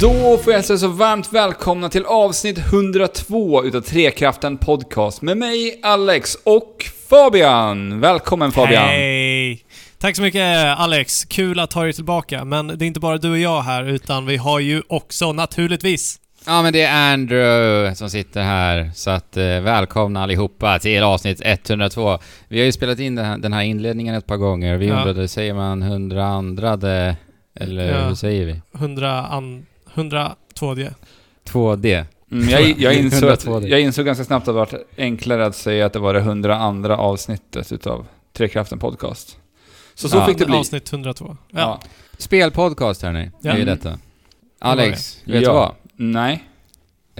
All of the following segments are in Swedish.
Då får jag säga så varmt välkomna till avsnitt 102 utav Trekraften Podcast med mig, Alex och Fabian. Välkommen Fabian! Hej! Tack så mycket Alex, kul att ha dig tillbaka. Men det är inte bara du och jag här, utan vi har ju också naturligtvis... Ja men det är Andrew som sitter här, så att eh, välkomna allihopa till avsnitt 102. Vi har ju spelat in den här, den här inledningen ett par gånger, vi ja. undrade, säger man hundraandrade, eller ja. hur säger vi? Hundraandrade 102D. 2D. Mm, jag, jag, insåg att, jag insåg ganska snabbt att det varit enklare att säga att det var det 102 avsnittet utav Trekraften Podcast. Så så ja, fick det bli. Avsnitt 102. Ja. ja. Spelpodcast hörni, ja. det är ju detta. Alex, vet du vad? Nej.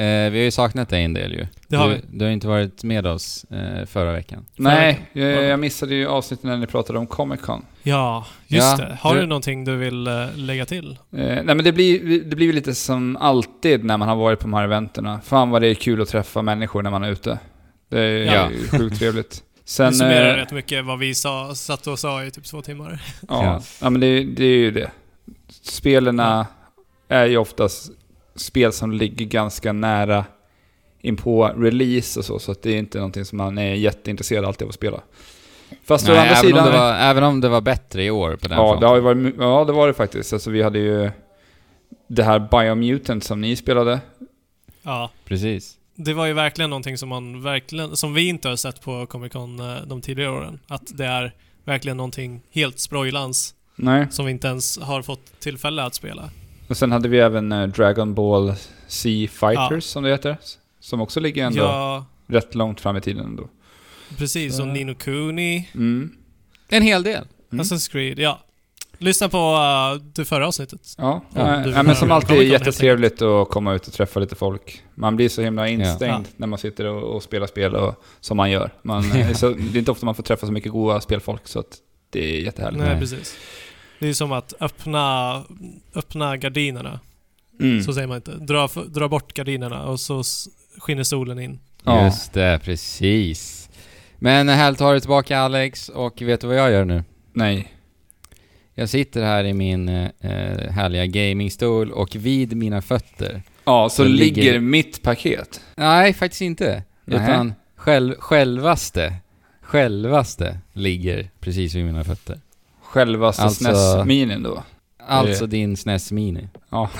Eh, vi har ju saknat dig en del ju. Det har du, vi. du har inte varit med oss eh, förra veckan. Nej, veckan. jag, jag missade ju avsnittet när ni pratade om Comic Con. Ja, just Ja, det. Har du- du någonting du vill eh, lägga till? Eh, nej men det blir, det blir lite som alltid när man har varit på de här eventerna. Fan vad det är kul att träffa människor när man är ute. Det är Ja. ju sjukt trevligt. Det Sen... summerar eh, rätt mycket vad vi sa, satt och sa i typ två timmar. Ja, Ja. ja men det, det är ju det. Spelarna är ju oftast spel som ligger ganska nära in på release och så, så att det är inte någonting som man är jätteintresserad alltid av att spela. Fast å Nej, andra även, sidan... om det var, även om det var bättre i år på den ja, fronten. det har ju varit, ja, det var det faktiskt. Alltså vi hade ju det här Biomutant som ni spelade. Ja. Precis. Det var ju verkligen någonting som man verkligen, som vi inte har sett på Comic Con eh, de tidigare åren. Att det är verkligen någonting helt sprojlans Nej. som vi inte ens har fått tillfälle att spela. Och sen hade vi även eh, Dragon Ball C Fighters som det heter. Som också ligger ändå Ja, rätt långt fram i tiden ändå. precis. Så- Och Nino Kuni, Mm. En hel del. Mm. Assassin's Creed, ja. Lyssna på uh, det förra avsnittet. Ja, Ja, ja, ja men som alltid helt jättetrevligt att komma ut och träffa lite folk. Man blir så himla instängd Ja. när man sitter och, och spelar spel och, som man gör. Man, eh, så, det är inte ofta man får träffa så mycket goda spelfolk så att det är jättehärligt. Nej, Nej. precis. Det är som att öppna, öppna gardinerna. Mm. Så säger man inte. Dra, dra bort gardinerna och så skiner solen in. Ja. Just det, precis. Men att ha dig tillbaka Alex, och vet du vad jag gör nu? Nej. Jag sitter här i min eh, härliga gamingstol och vid mina fötter. Ja, så Så ligger, ligger- mitt paket. Nej, faktiskt inte. Nähä. Utan själv, självaste, självaste ligger precis vid mina fötter. Självaste Alltså- SNES-minin då. Alltså din SNES Mini. Ja.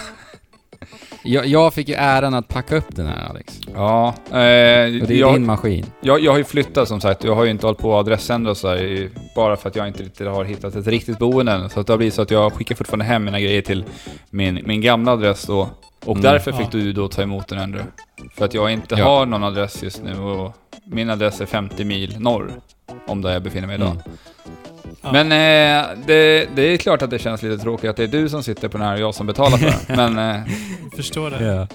Jag, jag fick ju äran att packa upp den här Alex. Ja. Eh, Och det är jag, din maskin. jag, jag har ju flyttat som sagt. Jag har ju inte hållit på att adressändra och så här, bara för att jag inte riktigt har hittat ett riktigt boende än. Så att det har blivit så att jag skickar fortfarande hem mina grejer till min, min gamla adress då. Och Mm. därför fick Ja. du då ta emot den Andrew. För att jag inte Ja. har någon adress just nu och min adress är 50 mil norr. Om där jag befinner mig idag. Mm. Ja. Men eh, det, det är klart att det känns lite tråkigt att det är du som sitter på den här och jag som betalar för den. Men, eh, Förstår det. Ja.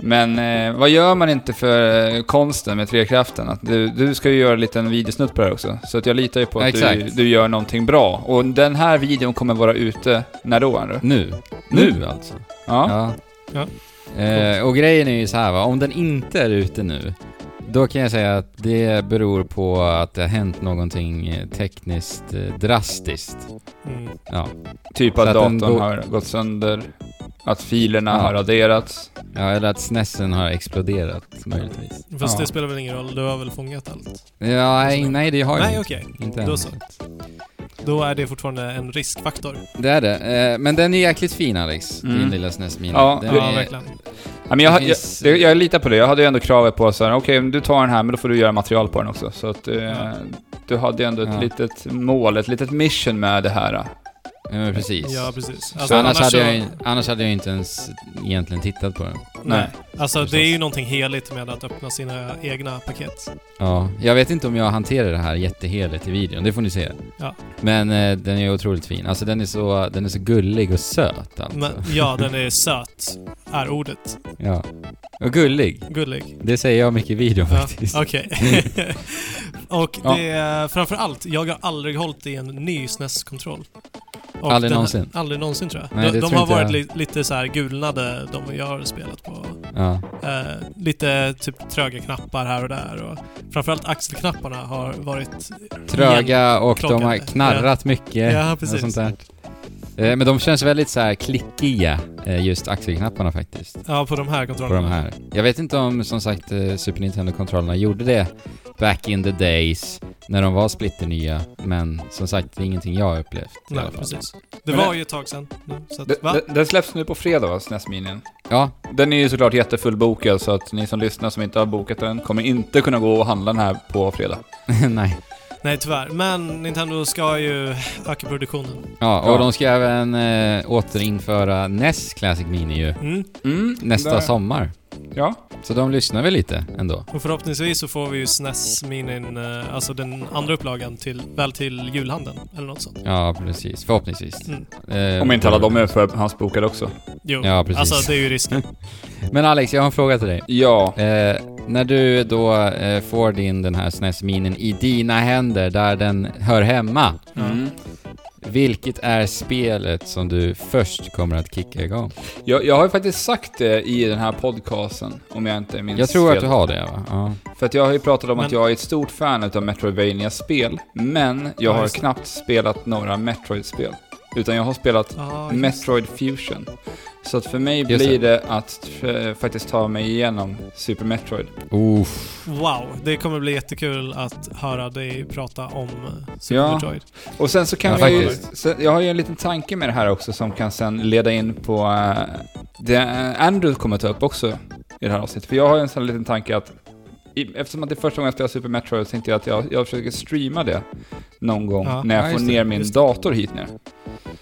men eh, vad gör man inte för eh, konsten med Trekraften? Att du, du ska ju göra en liten videosnutt på det här också. Så att jag litar ju på att du, Exakt. du gör någonting bra. Och den här videon kommer vara ute när då Andrew? Nu. Nu? Nu alltså. Ja. Ja. Eh, och grejen är ju så här va, om den inte är ute nu, då kan jag säga att det beror på att det har hänt någonting eh, tekniskt eh, drastiskt. Mm. Ja. Typ att att datorn har gått sönder, att filerna Ja. har raderats. ja, eller att SNESen har exploderat möjligtvis. Fast Ja. det spelar väl ingen roll, du har väl fångat allt? Ja, nej, nej det har jag Nej, inte. okej. Inte Då än. så. Då är det fortfarande en riskfaktor. Det är det. Eh, men den är jäkligt fin Alex, Mm. din lilla SNES Mini. Ja, den Ja, är, verkligen. Ja, men jag, Det jag, finns- jag, jag litar på det. Jag hade ju ändå kravet på så här, okej, men du tar den här, men då får du göra material på den också. Så att eh, Ja. du hade ju ändå ett Ja. litet mål, ett litet mission med det här. Ja, men precis. Ja, precis. Så Alltså, annars, hade så- jag, annars hade jag inte ens egentligen tittat på den. Nej. Alltså Förstås. det är ju någonting heligt med att öppna sina egna paket. Ja, jag vet inte om jag hanterar det här jätteheligt i videon, det får ni se. Ja. Men eh, den är otroligt fin. Alltså den är så, den är så gullig och söt alltså. Men ja, den är söt, är ordet. Ja. Och gullig. Gullig. Det säger jag mycket i videon Ja, faktiskt. Okej. och Ja. det är framför allt, jag har aldrig hållit i en ny SNES-kontroll. Och Aldrig den- någonsin? Aldrig någonsin tror jag. Nej, de de har varit li, lite så här gulnade, de jag har spelat på. Ja. Eh, lite typ tröga knappar här och där. Och framförallt axelknapparna har varit Tröga och de har knarrat mycket. Ja, och precis. Sånt där. Eh, men de känns väldigt så här klickiga, eh, just axelknapparna faktiskt. Ja, på de här På kontrollerna. de här. Jag vet inte om, som sagt, eh, Super Nintendo-kontrollerna gjorde det back in the days, när de var splitternya. Men som sagt, det är ingenting jag har upplevt. i Nej, alla fall. precis. Det Men var det- ju ett tag sedan så att, Det- va? det- Den släpps nu på fredag va, SNES Mini? Ja, Den är ju såklart jättefullbokad så att ni som lyssnar som inte har bokat den kommer inte kunna gå och handla den här på fredag. nej. Nej, tyvärr. Men Nintendo ska ju öka produktionen. Ja, och Ja. de ska även eh, återinföra NES Classic Mini ju Mm. Mm, nästa där- sommar. Ja. Så de lyssnar väl lite ändå. Och förhoppningsvis så får vi ju SNES Minin, eh, alltså den andra upplagan, till, väl till julhandeln. Eller något sånt. Ja, precis. Förhoppningsvis. Mm. Eh, Om inte alla de är förhandsbokade också. Jo, Ja, precis. alltså det är ju risken. Men Alex, jag har en fråga till dig. Ja. Eh, när du då eh, får din den här SNES Minin i dina händer, där den hör hemma. Mm. Vilket är spelet som du först kommer att kicka igång? Jag, jag har ju faktiskt sagt det i den här podcasten, om jag inte minns Jag tror fel. att du har det va? Ja. För att jag har ju pratat om Men- att jag är ett stort fan utav Metroidvania-spel, men jag Ja, har knappt spelat några Metroid-spel. Utan jag har spelat just- Metroid Fusion. Så att för mig Just blir det att faktiskt ta mig igenom Super Metroid. Uff. Wow, det kommer bli jättekul att höra dig prata om Super Ja. Metroid. Och sen så kan Ja, faktiskt. Så jag har ju en liten tanke med det här också som kan sen leda in på eh, det Andrew kommer ta upp också i det här avsnittet. För jag har ju en sån liten tanke att eftersom att det är första gången jag spelar Super Metroid så tänkte jag att jag, jag försöker streama det någon gång Ja. när jag Ja, får ner min dator hit ner.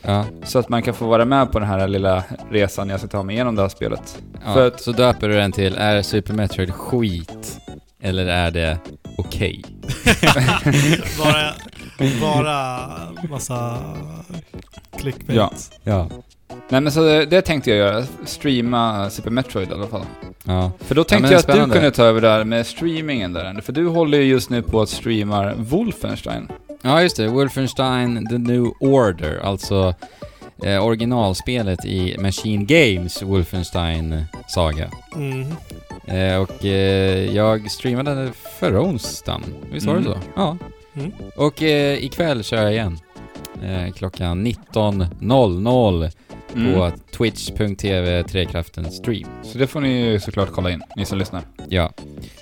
Ja. Så att man kan få vara med på den här lilla resan jag ska ta mig igenom det här spelet. ja. För att- Så döper du den till, är Super Metroid skit? Eller är det okej? bara, bara massa clickbait. Ja. Ja. Nej men så det, det tänkte jag göra, streama Super Metroid i alla fall. Ja. För då tänkte men jag att spännande. du kunde ta över där med streamingen där. För du håller ju just nu på att streama Wolfenstein. Ja, just det. Wolfenstein The New Order, alltså eh, originalspelet i Machine Games Wolfenstein-saga. Mm. Eh, och eh, jag streamade det förra onsdagen. Visst var det Mm. så? Ja. Mm. Och eh, ikväll kör jag igen. Eh, klockan 19.00 Mm. på twitch.tv Trekraften stream. Så det får ni ju såklart kolla in, ni som lyssnar. Ja.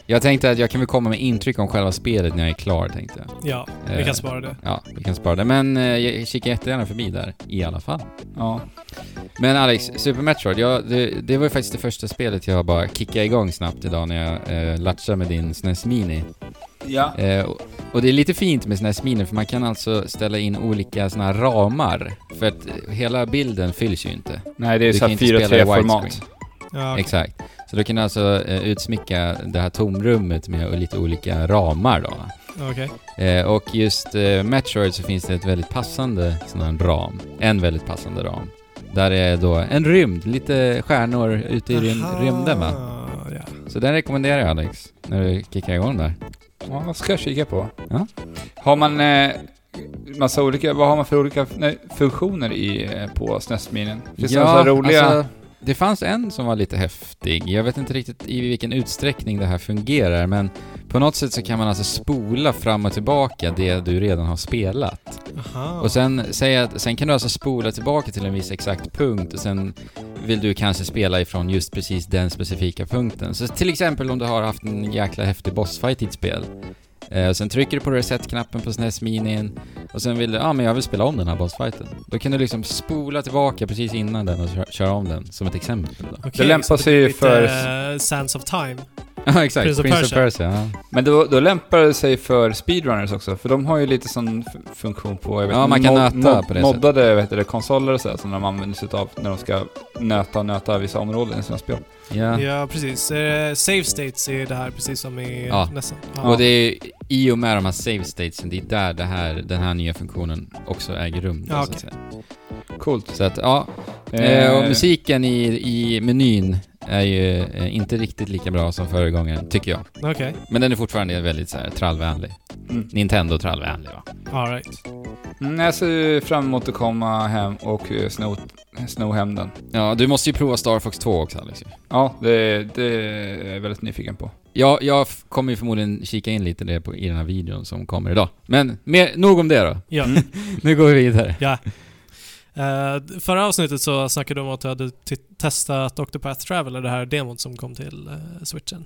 Jag tänkte att jag kan väl komma med intryck om själva spelet när jag är klar, tänkte jag. Ja, vi Eh. kan spara det. Ja, vi kan spara det. Men eh, jag kikar jättegärna förbi där, i alla fall. Ja. Men Alex, Super Metroid, ja, det, det var ju faktiskt det första spelet jag bara kickade igång snabbt idag när jag eh, latchade med din SNES Mini. Ja. Eh, och, och det är lite fint med SNES Mini för man kan alltså ställa in olika såna här ramar. För att eh, hela bilden fylls ju inte. Nej, det är Du så här inte spela i 4-3-format. widescreen. Ja, Exakt. Så då kan du alltså eh, utsmycka det här tomrummet med lite olika ramar då. okej. Eh, och just eh, Metroid så finns det ett väldigt passande sån här ram. En väldigt passande ram. Där är då en rymd, lite stjärnor ute i rym rymden va. Ja. Så den rekommenderar jag Alex, när du kickar igång där. Ja, vad ska jag kika på? Ja. Har man eh, massa olika, vad har man för olika nej, funktioner i, eh, på SNES-minin? Finns det några så här roliga? alltså, det fanns en som var lite häftig. Jag vet inte riktigt i vilken utsträckning det här fungerar, men på något sätt så kan man alltså spola fram och tillbaka det du redan har spelat. Aha. Och sen, säg att, sen kan du alltså spola tillbaka till en viss exakt punkt och sen vill du kanske spela ifrån just precis den specifika punkten. Så till exempel om du har haft en jäkla häftig bossfight i ett spel. Eh, sen trycker du på reset-knappen på SNES Minin och sen vill du, ja ah, men jag vill spela om den här bossfighten. Då kan du liksom spola tillbaka precis innan den och köra, köra om den, som ett exempel då. Okej, Det lämpar sig ju för- eh, Sands of Time. Ja exakt, Prince Prince of of Persia. Persia. ja. Men då, då lämpar det sig för speedrunners också, för de har ju lite sån funktion på, jag vet Ja, man kan nöta på det moddade vet du, konsoler och sådär, som de använder sig av när de ska nöta och nöta vissa områden i sina spel. Ja. Ja, precis. Eh, save states är det här precis som i Ja. nästan. Och det är i och med de här save statesen, det är där det här, den här nya funktionen också äger rum. då, Ja, så att okej. säga. Coolt. Så att, ja. Eh, och musiken i, i menyn är ju eh, inte riktigt lika bra som förra gången, tycker jag. Okej, Men den är fortfarande väldigt så här trallvänlig. Mm. Nintendo-trallvänlig va? alright. Mm, jag ser fram emot att komma hem och eh, sno, sno hem den. Ja, du måste ju prova Star Fox 2 också Alex. Ja, det, det är jag väldigt nyfiken på. Ja, jag kommer ju förmodligen kika in lite det på, i den här videon som kommer idag. Men mer, nog om det då. Ja. Nu går vi vidare. ja. Eh, förra avsnittet så snackade du om att du hade testat Octopath Traveler, det här demot som kom till eh, switchen.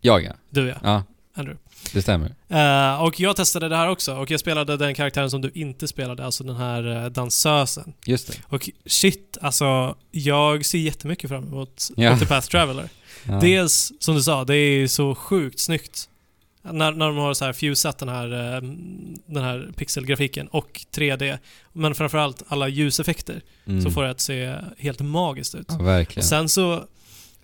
Jag ja. Du ja, Ja, Andrew. det stämmer. Eh, och jag testade det här också och jag spelade den karaktären som du inte spelade, alltså den här uh, dansösen. Just det. Och shit, alltså jag ser jättemycket fram emot Ja. Octopath Traveler. Ja. Dels, som du sa, det är så sjukt snyggt. När, när de har så här fusat den här, eh, den här pixelgrafiken och 3D. Men framförallt alla ljuseffekter Mm. så får det att se helt magiskt ut. Ja, Och verkligen. sen så,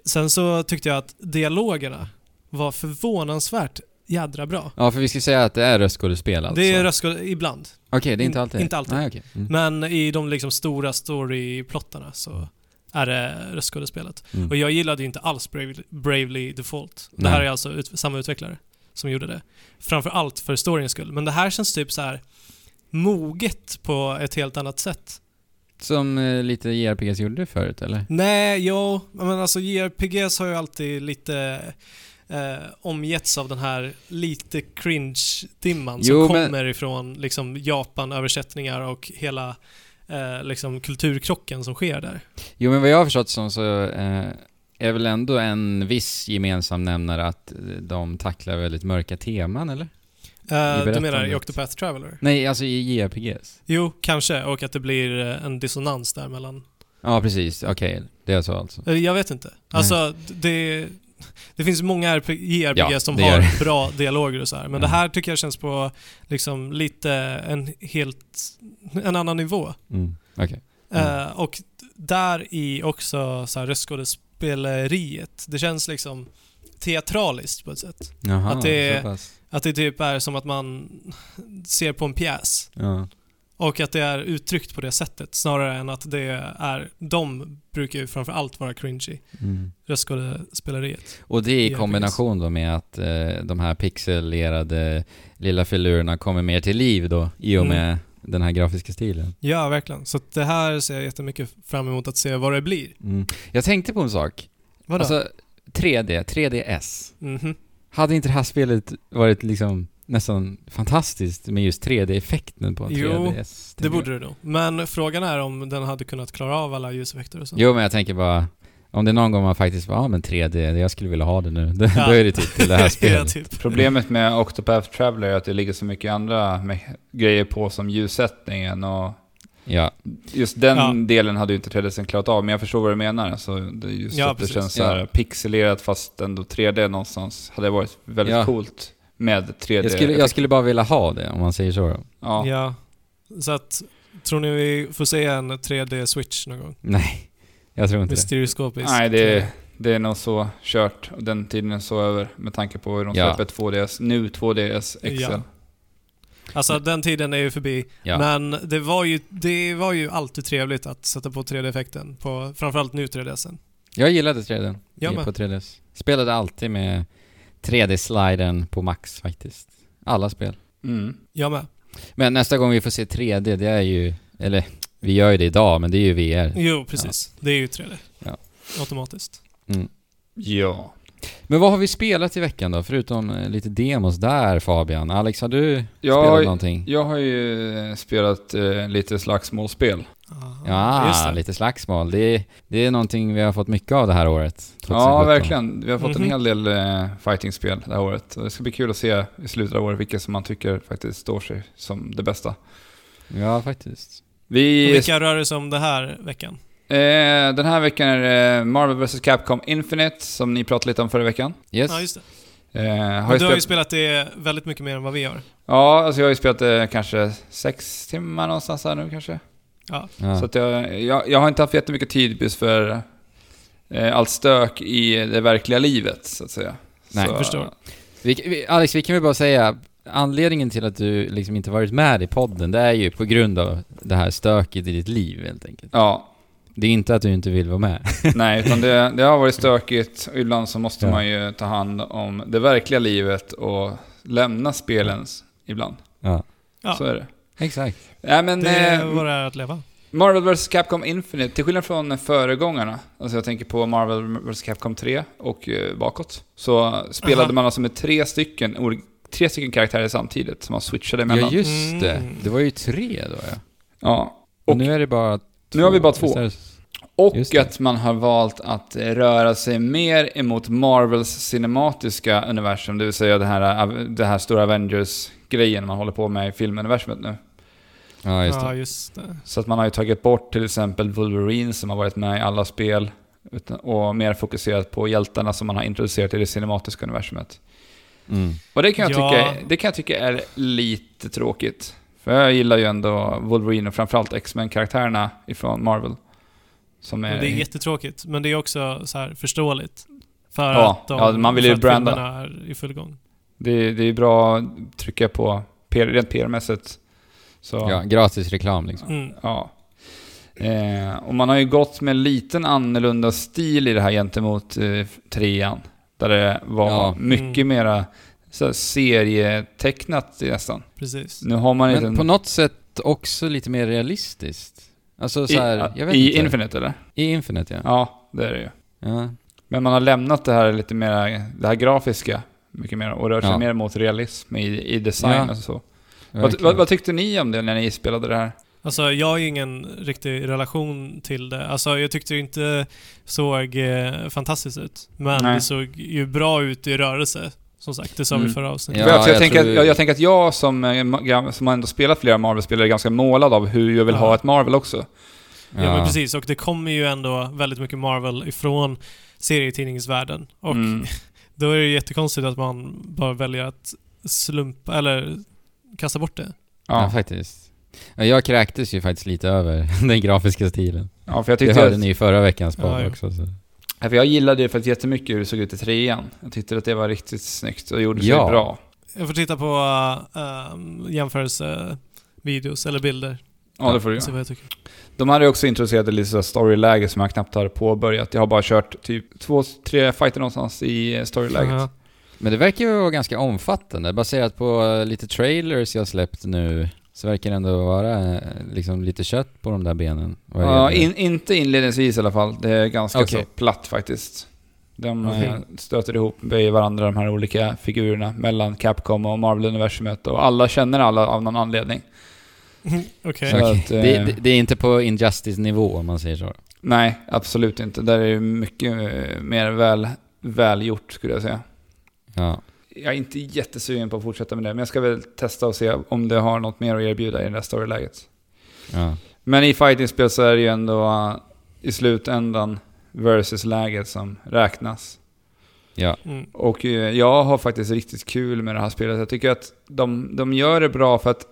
sen så tyckte jag att dialogerna var förvånansvärt jädra bra. Ja, för vi ska säga att det är röstskådespel alltså. Det är röstskåd ibland. Okej, det är inte In- alltid? inte alltid. Nej, okej. Mm. Men i de liksom stora storyplottarna så är det röstskådespelet. Mm. Och jag gillade ju inte alls Bravely, Bravely Default. Det här är alltså ut, samma utvecklare som gjorde det. Framför allt för storyns skull. Men det här känns typ så här moget på ett helt annat sätt. Som eh, lite JRPGs gjorde förut, eller? Nej, jo, men alltså JRPGs har ju alltid lite eh, omgetts av den här lite cringe-dimman som men- kommer ifrån liksom Japan-översättningar och hela eh, liksom kulturkrocken som sker där. Jo, men vad jag har förstått som så eh, är väl ändå en viss gemensam nämnare att de tacklar väldigt mörka teman, eller? Eh, du menar i. Octopath Traveler? Nej, alltså i JRPGs. Jo, kanske. Och att det blir eh, en dissonans där mellan... Ja, precis. Okej, det är så alltså. Eh, Jag vet inte. Alltså, det... Det finns många RP JRPG Ja, som har bra dialoger och så här. Men det Ja. här tycker jag känns på liksom lite en helt... En annan nivå. Mm. Okej. Mm. Eh, och där i också så här röstskådespeleriet. Det känns liksom teatraliskt på ett sätt. Jaha, Att det är- så pass. Att det typ är som att man ser på en pjäs. Ja. Och att det är uttryckt på det sättet snarare än att det är... De brukar ju framför allt vara cringy. Mm. Röstskådespeleriet. Och det är i kombination då med att eh, de här pixelerade lilla filurerna kommer mer till liv då, i och Mm. Den här grafiska stilen. Ja, verkligen. Så det här ser jag jättemycket fram emot att se vad det blir. Mm. Jag tänkte på en sak. Vadå? Alltså, 3D, 3DS. Mhm. Hade inte det här spelet varit liksom nästan fantastiskt med just 3D-effekten på en Jo, 3DS? Det tänker borde det nog. Men frågan är om den hade kunnat klara av alla ljuseffekter och så. jag. Jo, men jag tänker bara, om det är någon gång man faktiskt ja men 3D, jag skulle vilja ha det nu. Då, Ja. då är det typ till det här ja, spelet. typ. Problemet med Octopath Traveler är att det ligger så mycket andra grejer på som ljussättningen och Ja, just den Ja. delen hade ju inte 3D klarat av, men jag förstår vad du menar. Så det är just Ja, att det precis. känns så här Ja. pixelerat fast ändå 3D någonstans. Hade varit väldigt Ja. coolt med 3D. jag skulle, jag skulle bara vilja ha det, om man säger så ja. Ja. Så att, tror ni vi får se en 3D-switch någon gång? Nej, jag tror inte Med det. stereoskopisk? Nej, det är, det är nog så kört. Och den tiden är så över med tanke på hur de Ja. släpper 2DS. Nu 2DS XL. Ja. Alltså den tiden är ju förbi. Ja. Men det var, ju, det var ju alltid trevligt att sätta på 3D-effekten på framförallt nu 3DSen. Jag gillade 3D Jag på 3DS. Spelade alltid med 3D-sliden på max faktiskt. Alla spel. Mm. Jag med. Men nästa gång vi får se 3D, det är ju... Eller, vi gör ju det idag, men det är ju VR. Jo, precis. Det är ju 3D. Ja. Automatiskt. Mm. Ja. Men vad har vi spelat i veckan då? Förutom eh, lite demos där Fabian. Alex, har du Jag, spelat någonting? jag har ju eh, spelat eh, lite slagsmålspel. Ah, just Ja, lite slagsmål. Det är, det är någonting vi har fått mycket av det här året. 2017. Ja, verkligen. Vi har fått Mhm. en hel del eh, fightingspel det här året. Och det ska bli kul att se i slutet av året vilka som man tycker faktiskt står sig som det bästa. Ja, faktiskt. Vi, vilka rör det sig om det här veckan? eh, den här veckan är det Marvel vs Capcom Infinite, som ni pratade lite om förra veckan. Yes. Ja, just det. Eh, har du har ju spelat, spelat det väldigt mycket mer än vad vi har. ja, alltså jag har ju spelat eh, kanske sex timmar någonstans här nu kanske. Ja. Ja. Så att jag, jag, jag har inte haft jättemycket tid just för eh, allt stök i det verkliga livet, så att säga. Nej, så, jag förstår. Vi, vi, Alex, vi kan väl bara säga, anledningen till att du liksom inte varit med i podden, det är ju på grund av det här stöket i ditt liv helt enkelt. Ja, Det är inte att du inte vill vara med. nej, utan det, det har varit stökigt och ibland så måste Ja. man ju ta hand om det verkliga livet och lämna spelens ibland. Ja. Ja, Så är det. Exakt. Nej men det är eh, vad det är att leva. Marvel vs Capcom Infinite, till skillnad från föregångarna, alltså jag tänker på Marvel vs Capcom 3 och eh, bakåt, så spelade Aha. man alltså med tre stycken, tre stycken karaktärer samtidigt som man switchade emellan. Ja, just det. Mm. Det var ju tre då ja. Ja. Och Och- nu är det bara Nu har vi bara två. Det- Och det. att man har valt att röra sig mer emot Marvels cinematiska universum, det vill säga det här, det här stora Avengers-grejen man håller på med i filmuniversumet nu. Ja, just Ja, det. just det. Så att man har ju tagit bort till exempel Wolverine som har varit med i alla spel utan, och mer fokuserat på hjältarna som man har introducerat i det cinematiska universumet. Mm. Och det kan, jag Ja. tycka, det kan jag tycka är lite tråkigt. För jag gillar ju ändå Wolverine och framförallt X-Men-karaktärerna ifrån Marvel. Som är... Det är jättetråkigt, men det är också så här förståeligt. För Ja, att de, ja, man vill ju för att branda. filmerna är i full gång. Det, det är bra att trycka på PR, rent PR-mässigt. Så, Ja, ja. gratis reklam liksom. Mm. Eh, och man har ju gått med en liten annorlunda stil i det här gentemot eh, trean. Där det var Ja. mycket Mm. mera så här, serietecknat nästan. Precis. Nu har man Men en... på något sätt också lite mer realistiskt. Alltså så här, jag vet I inte. Infinite eller? I Infinite ja. Ja, det är det ju. ja. Men man har lämnat det här lite mer, det här grafiska mycket mer och rör sig Ja. mer mot realism i, i design Ja, och så. Vad, vad, vad tyckte ni om det när ni spelade det här? Alltså jag har ju ingen riktig relation till det. Alltså jag tyckte det inte såg eh, fantastiskt ut. Men Nej. det såg ju bra ut i rörelse. Som sagt, det sa Mm. vi förra avsnittet. Ja, jag, jag, tänker tror- att, jag, jag tänker att jag som, eh, som ändå spelat flera Marvel-spel är ganska målad av hur jag vill Ja. ha ett Marvel också. Ja. men precis. Och det kommer ju ändå väldigt mycket Marvel ifrån serietidningsvärlden. Och Mm. då är det jättekonstigt att man bara väljer att slumpa, eller kasta bort det. Ja, Ja. faktiskt. Ja, Jag kräktes ju faktiskt lite över den grafiska stilen. ja, för jag Det tyckte hörde att, ni i förra veckans podd Ja, ja. också. Så. ja, för jag gillade det för att jättemycket hur det såg ut i trean. Jag tyckte att det var riktigt snyggt och gjorde sig Ja. bra. Jag får titta på uh, jämförelsevideos eller bilder. Ja, det får du göra. De hade också introducerat ett litet storyläge som jag knappt har påbörjat. Jag har bara kört typ två, tre fighter någonstans i storyläget. Ja. Men det verkar ju vara ganska omfattande. Baserat på eh, lite trailers jag släppt nu så verkar det ändå vara eh, liksom lite kött på de där benen. Vad Ja, in, inte inledningsvis i alla fall. Det är ganska Okej. så platt faktiskt. De eh, stöter ihop i varandra, de här olika figurerna, mellan Capcom och Marvel-universumet. Och alla känner alla av någon anledning. Okej. Så att, eh, det, det, det är inte på Injustice-nivå om man säger så. Nej, absolut inte. Där är det mycket mer väl, välgjort skulle jag säga. Ja. Jag är inte jättesugen på att fortsätta med det, men jag ska väl testa och se om det har något mer att erbjuda i det där storyläget. ja. Men i fightingspel så är det ju ändå uh, i slutändan versus-läget som räknas. Ja. Mm. Och eh, jag har faktiskt riktigt kul med det här spelet. Jag tycker att de, de gör det bra för att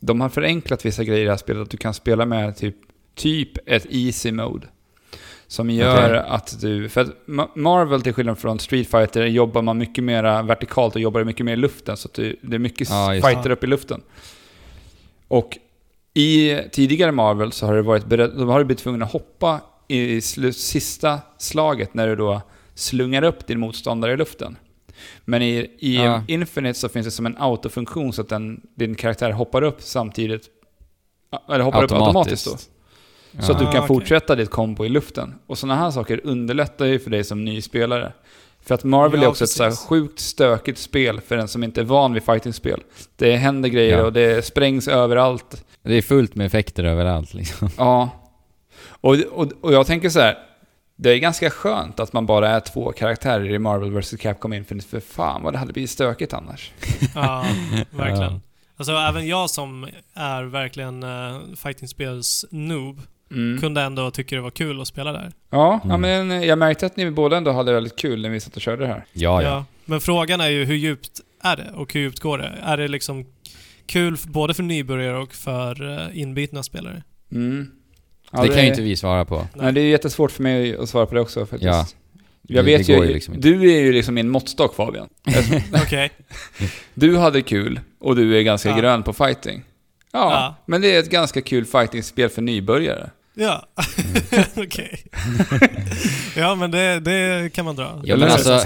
de har förenklat vissa grejer i det här spelet. Att du kan spela med typ, typ ett easy mode. Som gör Okej. att du... För att Ma- Marvel till skillnad från Street Fighter jobbar man mycket mer vertikalt och jobbar mycket mer i luften. Så du, det är mycket just fighter det. upp i luften. Och i tidigare Marvel så har det varit beredd, de har du blivit tvungna att hoppa i sista slaget när du då slungar upp din motståndare i luften. Men i, i Ja. Infinite så finns det som en autofunktion så att den, din karaktär hoppar upp samtidigt, eller hoppar upp automatiskt då. Så att du Ah, kan okej. fortsätta ditt kombo i luften. Och sådana här saker underlättar ju för dig som ny spelare. För att Marvel Ja, är också ett så här precis. sjukt stökigt spel för den som inte är van vid fightingspel. Det händer grejer Ja. och det sprängs överallt. Det är fullt med effekter överallt liksom. Ja. Och, och, och jag tänker så här. Det är ganska skönt att man bara är två karaktärer i Marvel vs Capcom Infinite, för fan vad det hade blivit stökigt annars. Ja, verkligen. Ja. Alltså även jag som är verkligen uh, fightingspels noob Mm. kunde ändå tycka det var kul att spela där. Ja, ja, Mm. men jag märkte att ni båda ändå hade väldigt kul när vi satt och körde det här. Ja, ja. Men frågan är ju hur djupt är det och hur djupt går det? Är det liksom kul både för nybörjare och för uh, inbitna spelare? Mm. Ja, det kan ju inte vi svara på. Nej, det är jättesvårt för mig att svara på det också faktiskt. Ja. Jag Det- vet det ju, ju liksom du är ju liksom min måttstock Fabian. Okej. Du hade kul och du är ganska Ja. grön på fighting. Ja, Ja. men det är ett ganska kul fightingspel för nybörjare. Ja, okej. ja, men det, det kan man dra. Ja, men alltså,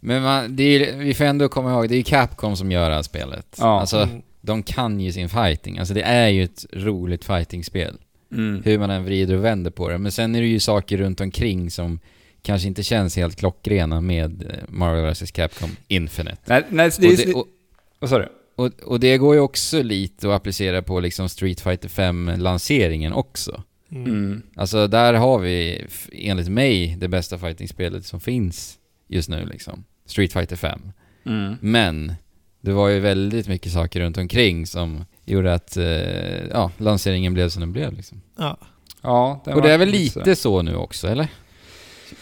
Men man, det är, vi får ändå komma ihåg, det är ju Capcom som gör det här spelet. Ja. Alltså, mm, de kan ju sin fighting. Alltså det är ju ett roligt fightingspel. Mm. Hur man än vrider och vänder på det. Men sen är det ju saker runt omkring som kanske inte känns helt klockrena med eh, Marvel vs Capcom Infinite. Nej, nej, Och det, är, vad sa du? och, och det går ju också lite att applicera på liksom Street Fighter 5-lanseringen också. Mm. Mm. Alltså där har vi, enligt mig, det bästa fighting-spelet som finns just nu liksom. Street Fighter 5. Mm. Men det var ju väldigt mycket saker runt omkring som gjorde att, eh, ja, lanseringen blev som den blev liksom. Ja. Ja, Och det är väl lite så nu också, eller?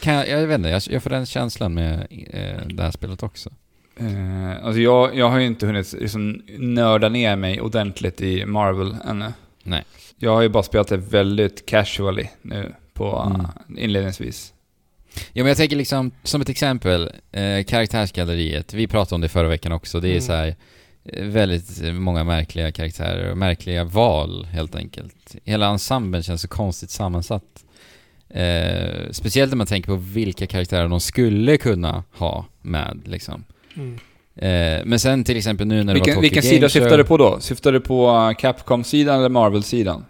Kan jag, jag vet inte, jag, jag får den känslan med eh, det här spelet också. Eh, alltså jag, jag har ju inte hunnit liksom nörda ner mig ordentligt i Marvel ännu. Nej. Jag har ju bara spelat det väldigt casually nu på Mm. inledningsvis. Ja men jag tänker liksom, som ett exempel, eh, karaktärsgalleriet. Vi pratade om det förra veckan också. Det är Mm. så här eh, väldigt många märkliga karaktärer och märkliga val helt enkelt. Hela ensemblen känns så konstigt sammansatt. Eh, speciellt när man tänker på vilka karaktärer de skulle kunna ha med liksom. Mm. Eh, men sen till exempel nu när det var Vilken, Tokyo vilken Game sida syftar du på då? Syftar du på eh, Capcom-sidan eller Marvel-sidan?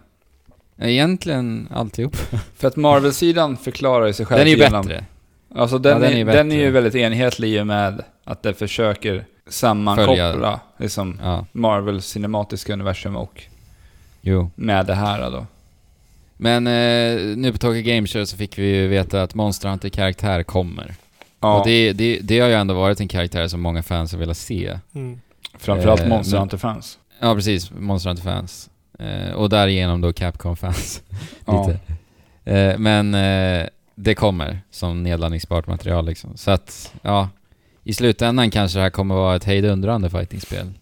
Egentligen alltihop. För att Marvel-sidan förklarar ju sig själv Den är ju genom- bättre. Alltså den, Ja, den är, är ju den är ju bättre. väldigt enhetlig i och med att den försöker sammankoppla liksom Ja, Marvels cinematiska universum och jo. med det här då. Men eh, nu på Tokyo Game Show så fick vi ju veta att Monster Hunter-karaktär kommer. Ja, Och det, det, det har ju ändå varit en karaktär som många fans har velat se. Mm. framförallt eh, Monster Hunter-fans. Ja, precis. Monster Hunter-fans. Eh, och därigenom då Capcom-fans. Ja. Lite. Eh, men eh, det kommer som nedladdningsbart material liksom. Så att, ja. I slutändan kanske det här kommer vara ett hejdundrande fightingspel.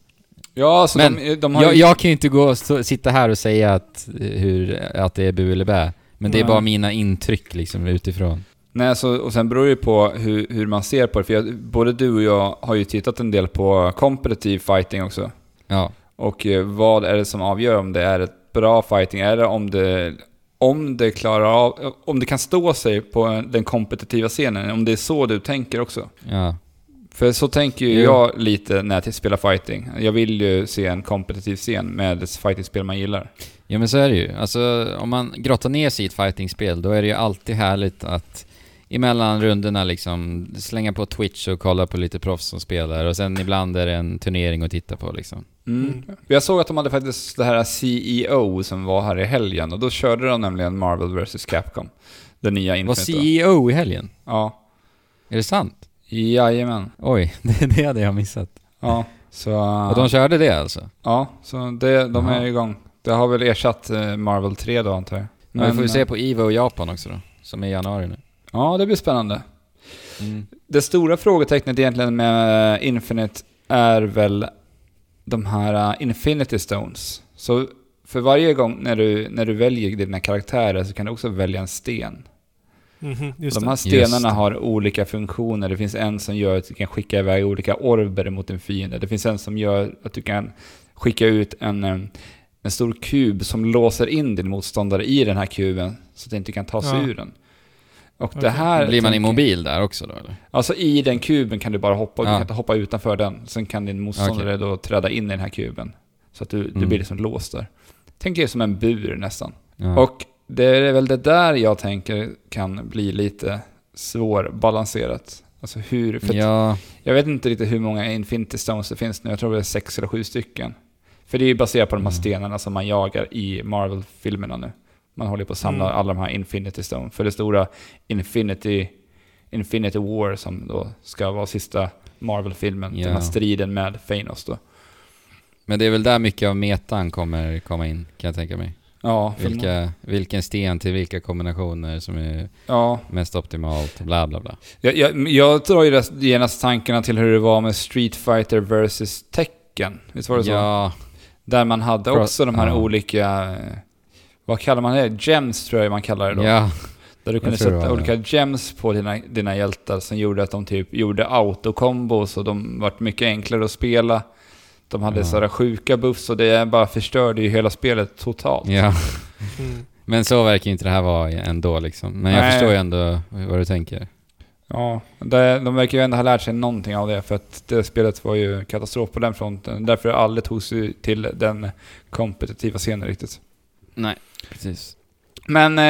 Ja, alltså Men de, de har Jag, ju... jag kan ju inte gå och stå, sitta här och säga att, eh, hur, att det är bu eller bä. Men det är Nej. bara mina intryck liksom utifrån. Nej, så, och sen beror det ju på hur, hur man ser på det. För jag, både du och jag har ju tittat en del på competitive fighting också. Ja. Och eh, vad är det som avgör om det är ett bra fighting? Är det om det, om det klarar av, om det kan stå sig på den kompetitiva scenen? Om det är så du tänker också? Ja. För så tänker ju jag lite när jag spelar fighting. Jag vill ju se en kompetitiv scen med ett fightingspel man gillar. Ja men så är det ju. Alltså om man grottar ner sig i ett fightingspel då är det ju alltid härligt att emellan rundorna liksom slänga på Twitch och kolla på lite proffs som spelar och sen ibland är det en turnering att titta på liksom. Mm. Mm. Jag såg att de hade faktiskt det här CEO som var här i helgen och då körde de nämligen Marvel vs Capcom. Den nya Var Infinite. då. CEO i helgen? Ja. Är det sant? Jajamän. Oj, det, det hade jag missat. Ja. Så... Och de körde det alltså? Ja, så det, de är Jaha. igång. Det har väl ersatt eh, Marvel 3 då antar jag. Men, vi får ju eh, se på Evo Japan också då, som är i januari nu. Ja, det blir spännande. Mm. Det stora frågetecknet egentligen med Infinite är väl de här uh, Infinity Stones. Så för varje gång när du, när du väljer dina karaktärer så kan du också välja en sten. Mhm, just de här stenarna har olika funktioner. Det finns en som gör att du kan skicka iväg olika orber mot en fiende. Det finns en som gör att du kan skicka ut en, eh, en stor kub som låser in din motståndare i den här kuben så att det inte kan ta sig Ja. ur den. Och det här... Blir man immobil där också då eller? Alltså i den kuben kan du bara hoppa, du Ja. kan inte hoppa utanför den. Sen kan din motståndare då träda in i den här kuben. Så att du, du Mm. blir liksom låst där. Tänk er som en bur nästan. Ja. Och det är väl det där jag tänker kan bli lite svårbalanserat. Alltså hur... För att ja, Jag vet inte riktigt hur många Infinity Stones det finns nu. Jag tror det är sex eller sju stycken. För det är ju baserat på de här Mm. stenarna som man jagar i Marvel-filmerna nu. Man håller på att samla Mm. alla de här Infinity Stones. För det stora Infinity, Infinity War som då ska vara sista Marvel-filmen. Ja. Den här striden med Thanos då. men det är väl där mycket av metan kommer komma in, kan jag tänka mig. Ja, Vilka, vilken sten till vilka kombinationer som är ja. mest optimalt, bla bla bla. Jag, jag, jag drar ju genast tankarna till hur det var med Street Fighter vs Tekken. Visst var det så? Ja, Där man hade Pro- också de här ja. olika... Vad kallar man det? Gems tror jag man kallar det då. ja, Där du kunde det sätta olika gems på dina, dina hjältar som gjorde att de typ gjorde autokombos och de vart mycket enklare att spela. De hade Ja. sådana sjuka buffs och det bara förstörde ju hela spelet totalt. ja. Mm. Men så verkar inte det här vara ändå liksom. Men jag Nej. förstår ju ändå vad du tänker. Ja, det, de verkar ju ändå ha lärt sig någonting av det för att det spelet var ju katastrof på den fronten. Därför aldrig tog sig till den kompetitiva scenen riktigt. Nej, precis. Men eh,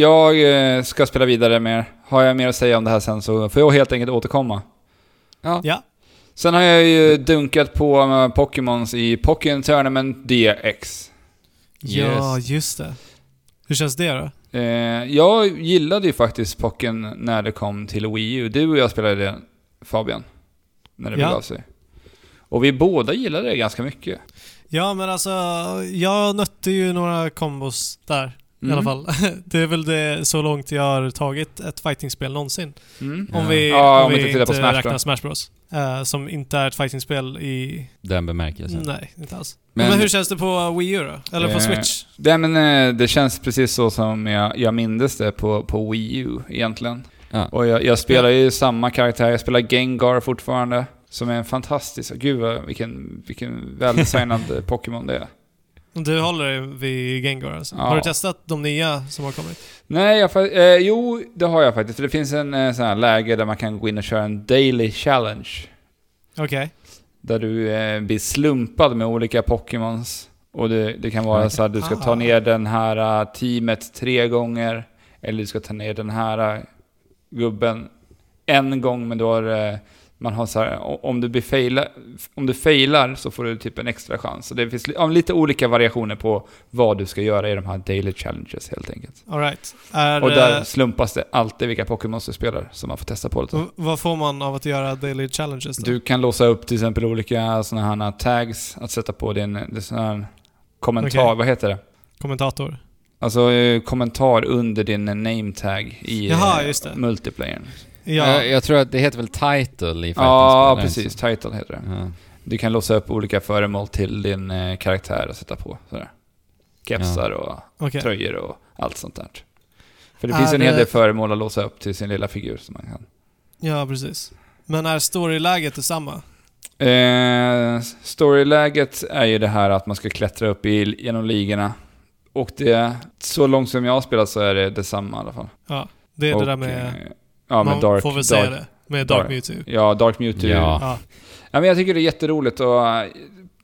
jag eh, ska spela vidare mer. Har jag mer att säga om det här sen så får jag helt enkelt återkomma. Ja. Ja. Sen har jag ju dunkat på eh, Pokémons i Pokémon Tournament DX. ja, just det. Hur känns det då? Eh, jag gillade ju faktiskt Pocken när det kom till Wii U. Du och jag spelade det, Fabian. När det Ja. begav sig. Och vi båda gillade det ganska mycket. Ja, men alltså, jag nötte ju några kombos där i Mm. alla fall. Det är väl det så långt jag har tagit ett fightingspel någonsin. Mm. Om vi, Ja, om om vi inte på Smash då. räknar Smash Bros. Eh, som inte är ett fightingspel i... Den bemärkelsen. Nej, inte alls. Men, Men- hur känns det på Wii U då? Eller på Eh, Switch? Det, men, eh, det känns precis så som jag, jag mindes det på, på Wii U egentligen. Ja. Och jag, jag spelar ju samma karaktär, jag spelar Gengar fortfarande. Som är en fantastisk, gud vad, vilken, vilken väldesignad Pokémon det är. Du håller dig vid Gengar alltså. Ja. Har du testat de nya som har kommit? Nej, jag, eh, jo det har jag faktiskt. För det finns en eh, sån här läge där man kan gå in och köra en daily challenge. Okej. Där du eh, blir slumpad med olika Pokémons. Och det, det kan vara Okej. så att du ska ta Ah. ner den här eh, teamet tre gånger. Eller du ska ta ner den här eh, gubben en gång, men då har eh, man har så här, om du, faila, om du failar så får du typ en extra chans. Så det finns ja, lite olika variationer på vad du ska göra i de här daily challenges helt enkelt. Alright. Är, Och där eh, slumpas det alltid vilka Pokémon du spelar, som man får testa på lite. vad får man av att göra daily challenges då? Du kan låsa upp till exempel olika sådana här tags att sätta på din är sån här kommentar, Okej. vad heter det? Kommentator? Alltså eh, kommentar under din eh, name tag i Jaha, eh, multiplayern. Ja. Jag, jag tror att det heter väl title i Ja, fightingspel, precis. Title heter det. Ja. Du kan låsa upp olika föremål till din eh, karaktär att sätta på. Sådär. Kepsar och Okej. tröjor och allt sånt där. För det Är finns en hel del föremål att låsa upp till sin lilla figur som man kan. Ja, precis. Men är storyläget detsamma? Eh, storyläget är ju det här att man ska klättra upp i, genom ligorna. Och det, så långt som jag har spelat så är det detsamma i alla fall. Ja. Det är och, det där med... eh, Ja, man Dark... får väl säga dark, det. Med Dark Dark. Mewtwo. Ja, Dark Mewtwo. Ja. Ja. Ja, men jag tycker det är jätteroligt och uh,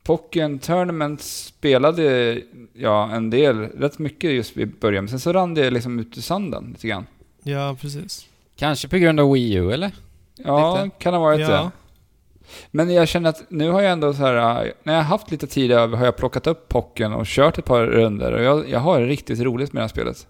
Pocken Tournament spelade jag en del, rätt mycket just i början, men sen så rann det liksom ut i sanden lite grann. ja, precis. Kanske på grund av Wii U, eller? Ja, Lite. kan ha varit Ja. det. Men jag känner att nu har jag ändå så här, uh, när jag har haft lite tid över har jag plockat upp Pocken och kört ett par runder och jag, jag har riktigt roligt med det här spelet.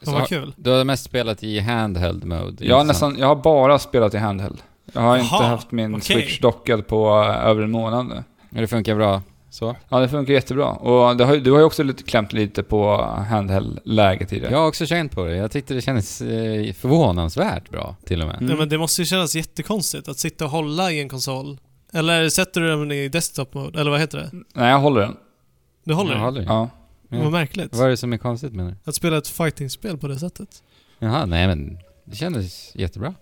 Ja, vad kul. Du har mest spelat i handheld mode? Jag har, inte sant? nästan, jag har bara spelat i handheld. Jag har inte Jaha, haft min okej. Switch dockad på uh, över en månad nu. Men det funkar bra? Så? Ja, det funkar jättebra. Och det har, du har ju också lite klämt lite på handheld-läget i det. Jag har också känt på det. Jag tyckte det kändes eh, förvånansvärt bra, till och med. Mm. Ja, men det måste ju kännas jättekonstigt att sitta och hålla i en konsol. Eller sätter du den i desktop mode? Eller vad heter det? Nej, jag håller den. Du håller Jag den? håller. Ja. Ja. Vad märkligt. Vad är det som är konstigt med det? Att spela ett fightingspel på det sättet. Jaha, nej men det kändes jättebra.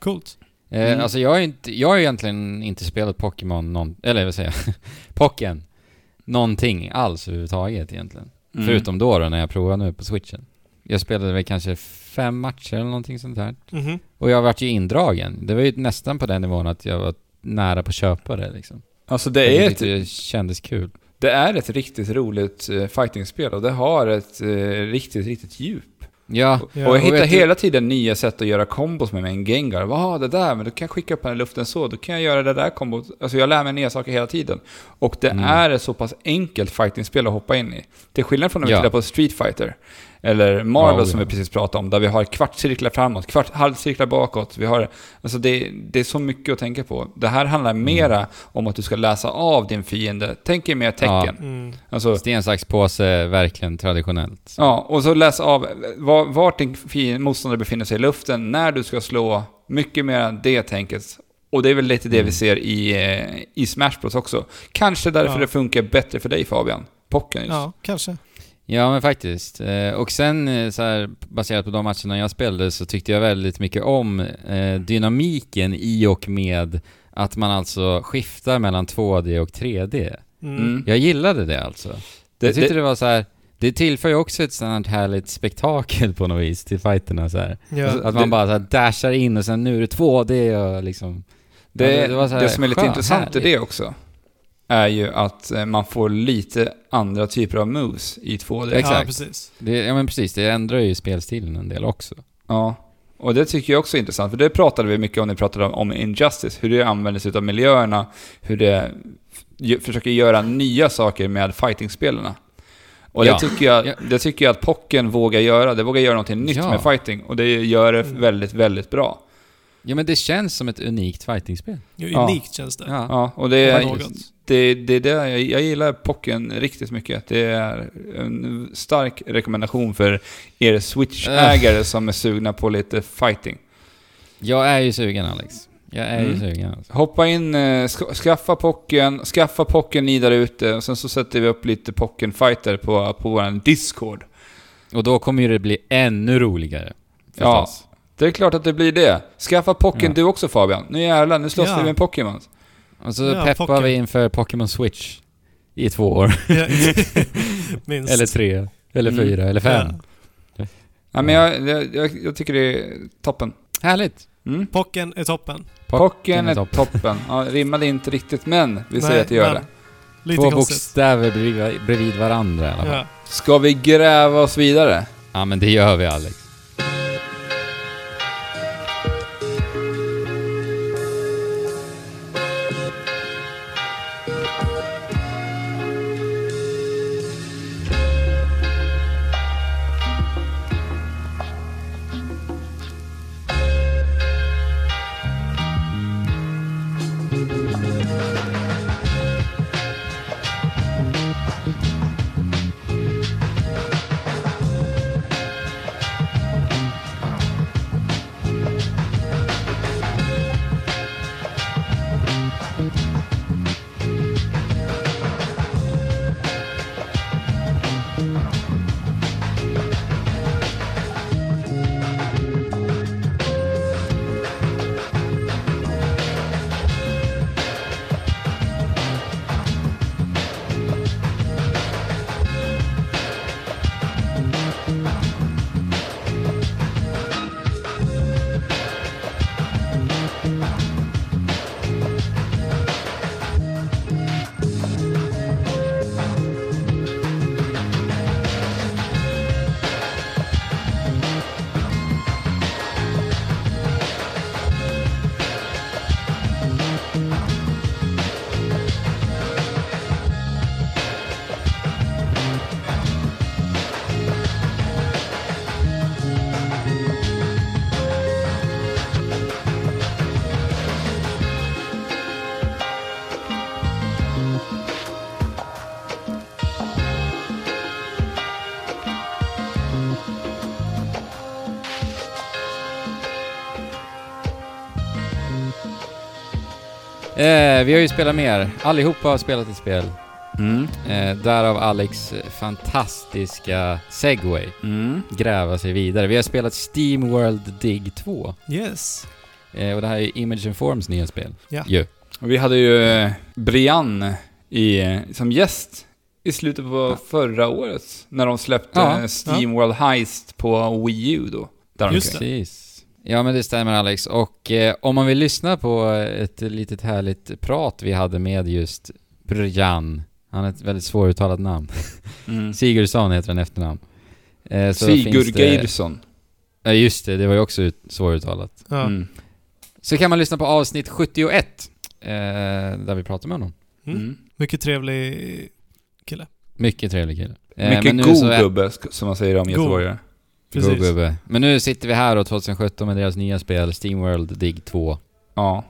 Coolt. Eh, Mm. Alltså jag har, inte, jag har egentligen inte spelat Pokémon någon, eller vad säger jag? Pocken. Någonting alls överhuvudtaget egentligen. Mm. Förutom då, då när jag provade nu på switchen. Jag spelade väl kanske fem matcher eller någonting sånt där. Mhm. Och jag vart ju indragen. Det var ju nästan på den nivån att jag var nära på att köpa det liksom. Alltså det är, ett, det kändes kul. Det är ett riktigt roligt uh, fightingspel och det har ett uh, riktigt, riktigt djup. Ja, och jag och hittar du- hela tiden nya sätt att göra kombos med, med en Gengar. Vad det där? Men då kan jag skicka upp den i luften så, då kan jag göra det där kombot. Alltså jag lär mig nya saker hela tiden. Och det Mm. är ett så pass enkelt fightingspel att hoppa in i. Till skillnad från när vi Ja. tittar på Street Fighter. Eller Marvel Ja, som ja. vi precis pratade om, där vi har kvartscirklar framåt, kvart, halvcirklar bakåt. Vi har, alltså det, det är så mycket att tänka på. Det här handlar Mm. mera om att du ska läsa av din fiende. Tänk er mer tecken. Mm. Alltså, sten, sax, påse, verkligen traditionellt. Ja, och så läs av var, vart din fi- motståndare befinner sig i luften, när du ska slå, mycket mer än det tänket. Och det är väl lite det vi Mm. ser i, eh, i Smash Bros också. Kanske därför Ja. det funkar bättre för dig Fabian. Pocken just. Ja, kanske. Ja men faktiskt. Eh, Och sen eh, så här, baserat på de matcherna jag spelade så tyckte jag väldigt mycket om eh, dynamiken i och med att man alltså skiftar mellan 2D och 3D. Mm. Mm. Jag gillade det alltså. Det, jag tyckte det, det var så här. Det tillför ju också ett sånt här härligt spektakel på något vis till fighterna så här. Ja. Alltså, Att man det- bara så här dashar in och sen nu är det 2D och liksom... det, det var så här det som är lite skön- intressant härligt. i det också, är ju att eh, man får lite andra typer av moves i 2D. Exakt. Ja, precis. Det, ja men precis, det ändrar ju spelstilen en del också. Ja, och det tycker jag också är intressant, för det pratade vi mycket om när vi pratade om, om Injustice, hur det använder sig av miljöerna, hur det försöker göra nya saker med fighting-spelarna. Och det, Ja. tycker jag, Ja. det tycker jag att Pocken vågar göra. Det vågar göra någonting nytt Ja. med fighting. Och det gör det Mm. väldigt, väldigt bra. Ja, men det känns som ett unikt fightingspel. Ja, Unikt känns det. Ja. Ja, och det är. Det, det, det jag, gillar Pocken riktigt mycket. Det är en stark rekommendation för er Switch-ägare som är sugna på lite fighting. Jag är ju sugen, Alex. Jag är ju Mm. sugen. Alltså. Hoppa in, eh, ska, skaffa Pocken, skaffa Pocken ni där ute och sen så sätter vi upp lite Pocken Fighter på, på vår Discord. Och då kommer ju det bli ännu roligare. Ja. Förstås. Det är klart att det blir det. Skaffa Pocken Ja. du också Fabian. Nu jävlar, nu slåss Ja. vi med Pokémon. Och så Ja, peppar Pocken. vi inför Pokémon Switch. I två år. Ja. Minst. eller tre. Eller Mm. fyra. Eller fem. Ja. Ja, men jag, jag, jag, tycker det är toppen. Härligt. Mm. Pocken är toppen. Pocken är topp. toppen. Ja, rimmade inte riktigt, men vi säger att det gör men det. Lite Två konstigt. bokstäver bredvid, bredvid varandra i alla fall. Ja. Ja. Ska vi gräva oss vidare? men det gör vi Alex. Vi har ju spelat mer. Allihopa har spelat ett spel. Mm. Eh, därav Alex fantastiska segway. Mm. Gräva sig vidare. Vi har spelat Steam World Dig 2. Yes. Eh, och det här är Image and Forms nya spel. Ja. Ju. Och vi hade ju eh, Brian i, eh, som gäst i slutet på Ja. förra året. När de släppte Ja. eh, Steam World Heist på Wii U då. Just omkring. Precis. Ja men det stämmer Alex. Och eh, om man vill lyssna på ett litet härligt prat vi hade med just Brian. Han har ett väldigt svåruttalat namn. Mm. Sigurdsson heter han efternamn. Eh, det- Geirsson. Ja just det, det var ju också ut, svåruttalat. Ja. Mm. Så kan man lyssna på avsnitt 71. Eh, där vi pratar med honom. Mm. Mm. Mycket trevlig kille. Mycket trevlig kille. Eh, Mycket god gubbe, som man säger om göteborgare. Precis. God gubbe. Men nu sitter vi här då 2017 med deras nya spel Steamworld Dig 2. Ja.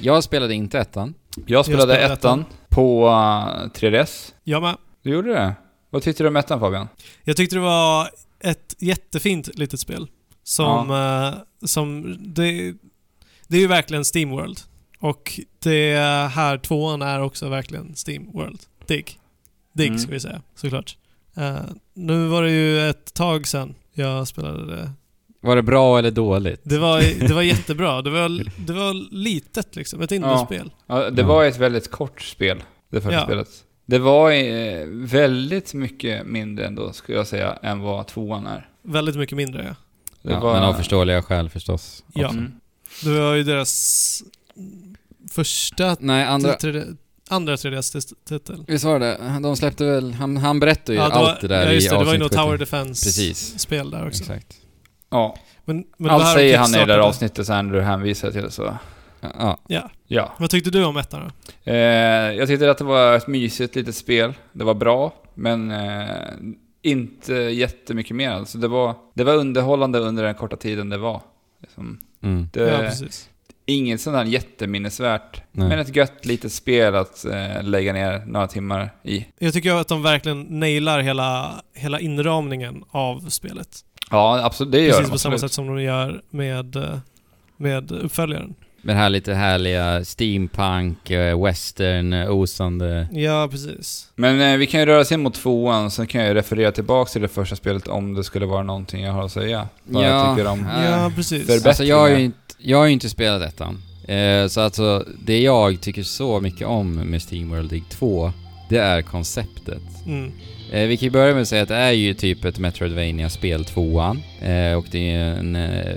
Jag spelade inte ettan. Jag spelade spelade ettan ettan. på uh, 3DS. Jag med. Du gjorde det? Vad tyckte du om ettan Fabian? Jag tyckte det var ett jättefint litet spel. Som... eh, som det, det är ju verkligen Steamworld. Och det här tvåan är också verkligen Steamworld. Dig. Dig Mm. ska vi säga, såklart. Eh, nu var det ju ett tag sedan jag spelade det. Var det bra eller dåligt? Det var, det var jättebra. Det var, det var litet liksom. Ett indiespel. Ja, det Ja. var ett väldigt kort spel, det första Ja. spelet. Det var eh, väldigt mycket mindre ändå, skulle jag säga, än vad tvåan är. Väldigt mycket mindre ja. Det ja, var... Men av förståeliga skäl förstås. Ja. också. Mm. Det var ju deras första Nej, andra... 3D, andra 3DS-titel. Visst var det? De släppte väl... Han, han berättade ju Ja, det allt var, det där ja, just i det. Det var ju något 70. Tower Defense-spel där också. Exakt. Ja, Men, men det allt säger han i det där avsnittet sen du hänvisar till så. Ja. Ja. Ja. Vad tyckte du om ettan då? Eh, jag tyckte att det var ett mysigt litet spel. Det var bra, men eh, inte jättemycket mer. Alltså det, var, det var underhållande under den korta tiden det var. Liksom, Mm. det, Ja, precis. Inget sånt här jätteminnesvärt, Nej. men ett gött litet spel att eh, lägga ner några timmar i. Jag tycker att de verkligen nailar hela, hela inramningen av spelet. Ja, absolut. Det gör Precis de, på samma sätt som de gör med, eh, med uppföljaren. Med det här lite härliga steampunk, eh, western, eh, osande... Ja, precis. Men eh, vi kan ju röra oss in mot tvåan, sen kan jag ju referera tillbaka till det första spelet om det skulle vara någonting jag har att säga. Vad Ja. jag tycker om... Ja. Precis. Alltså jag har ju inte, jag har ju inte spelat ettan. Eh, så alltså, det jag tycker så mycket om med SteamWorld Dig 2, det är konceptet. Mm. Eh, vi kan ju börja med att säga att det är ju typ ett metroidvania spel tvåan eh, och det är en, eh,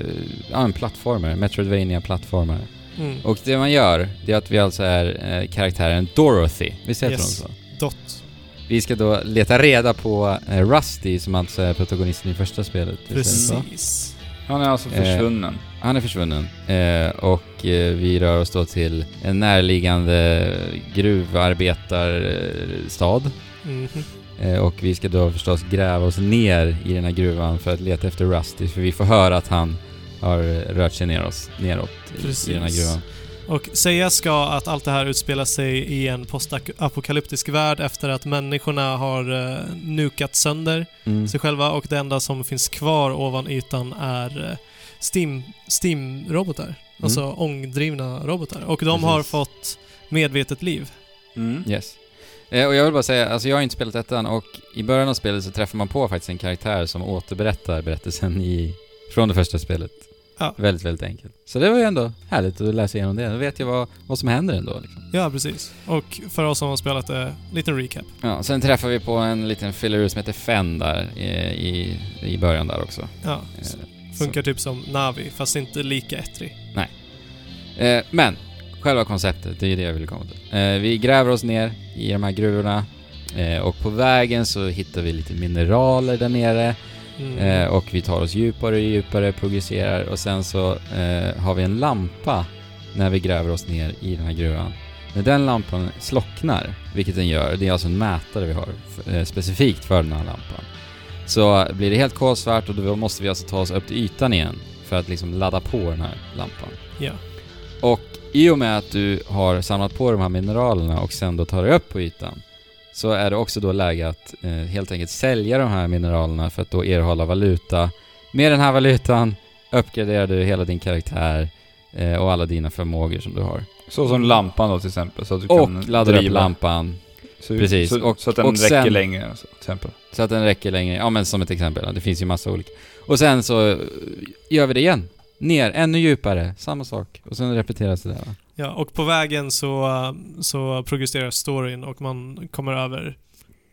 ja, en plattformare, metroidvania plattformare Mm. Och det man gör, det är att vi alltså är eh, karaktären Dorothy, visst heter Yes. hon så? Dot. Vi ska då leta reda på eh, Rusty som alltså är protagonisten i första spelet. Precis. Han är alltså Eh, försvunnen. Han är försvunnen. Eh, och eh, vi rör oss då till en närliggande gruvarbetarstad. Mhm. Eh, och vi ska då förstås gräva oss ner i den här gruvan för att leta efter Rusty, för vi får höra att han har eh, rört sig ner oss, neråt i- i den här Precis. gruvan. Och sägas ska att allt det här utspelar sig i en postapokalyptisk värld efter att människorna har uh, nukat sönder Mm. sig själva och det enda som finns kvar ovan ytan är eh, Steam, Steam-robotar. Alltså ångdrivna robotar. Och de har Precis. fått medvetet liv. Mm. Yes. Eh, och jag vill bara säga, alltså jag har inte spelat ettan och i början av spelet så träffar man på faktiskt en karaktär som återberättar berättelsen i, från det första spelet. Ja. Väldigt, väldigt enkelt. Så det var ju ändå härligt att läsa igenom det. Då vet jag vad, vad som händer ändå. Liksom. Ja, precis. Och för oss som har spelat det, liten recap. Ja, sen träffar vi på en liten fillerur som heter Fenn där i, i, i början där också. Ja, Eh, funkar typ som Navi, fast inte lika ettrig. Eh, men, själva konceptet, det är ju det jag vill komma till. Eh, vi gräver oss ner i de här gruvorna eh, och på vägen så hittar vi lite mineraler där nere Mm. eh, och vi tar oss djupare och djupare, progresserar och sen så eh, har vi en lampa när vi gräver oss ner i den här gruvan. När den lampan slocknar, vilket den gör, det är alltså en mätare vi har eh, specifikt för den här lampan, så blir det helt kolsvart och då måste vi alltså ta oss upp till ytan igen för att liksom ladda på den här lampan. Ja. Och i och med att du har samlat på de här mineralerna och sen då tar dig upp på ytan så är det också då läge att eh, helt enkelt sälja de här mineralerna för att då erhålla valuta. Med den här valutan uppgraderar du hela din karaktär eh, och alla dina förmågor som du har. Så som lampan då till exempel. Så att du Och kan laddar upp driva. lampan Så, Precis. Så, Och- så att den och räcker sen- längre, så, till exempel. så att den räcker längre. Ja men som ett exempel, det finns ju massa olika. Och sen så eh, gör vi det igen. Ner, ännu djupare, samma sak. Och sen repeteras det där va? Ja, och på vägen så, så progresserar storyn och man kommer över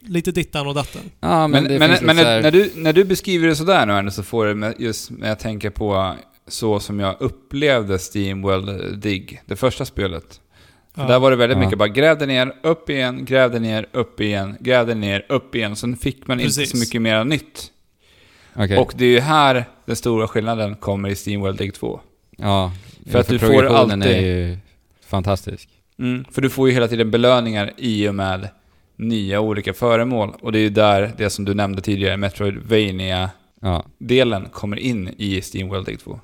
lite dittan och datten. Ja men, Men, det men, finns men när, när, du, när du beskriver det sådär nu Anders, så får det med- just när jag tänker på så som jag upplevde Steamworld Dig, det första spelet. För Ja. Där var det väldigt Ja. mycket bara grävde ner, upp igen, grävde ner, upp igen, grävde ner, upp igen. Sen fick man inte Precis. så mycket mer nytt. Okej. Och det är ju här den stora skillnaden kommer i Steamworld Dig 2. Ja, För att du får alltid- är ju fantastisk. Mm, för du får ju hela tiden belöningar i och med nya olika föremål. Och det är ju där det som du nämnde tidigare, Metroidvania-delen, Ja, kommer in i Steamworld Dig 2.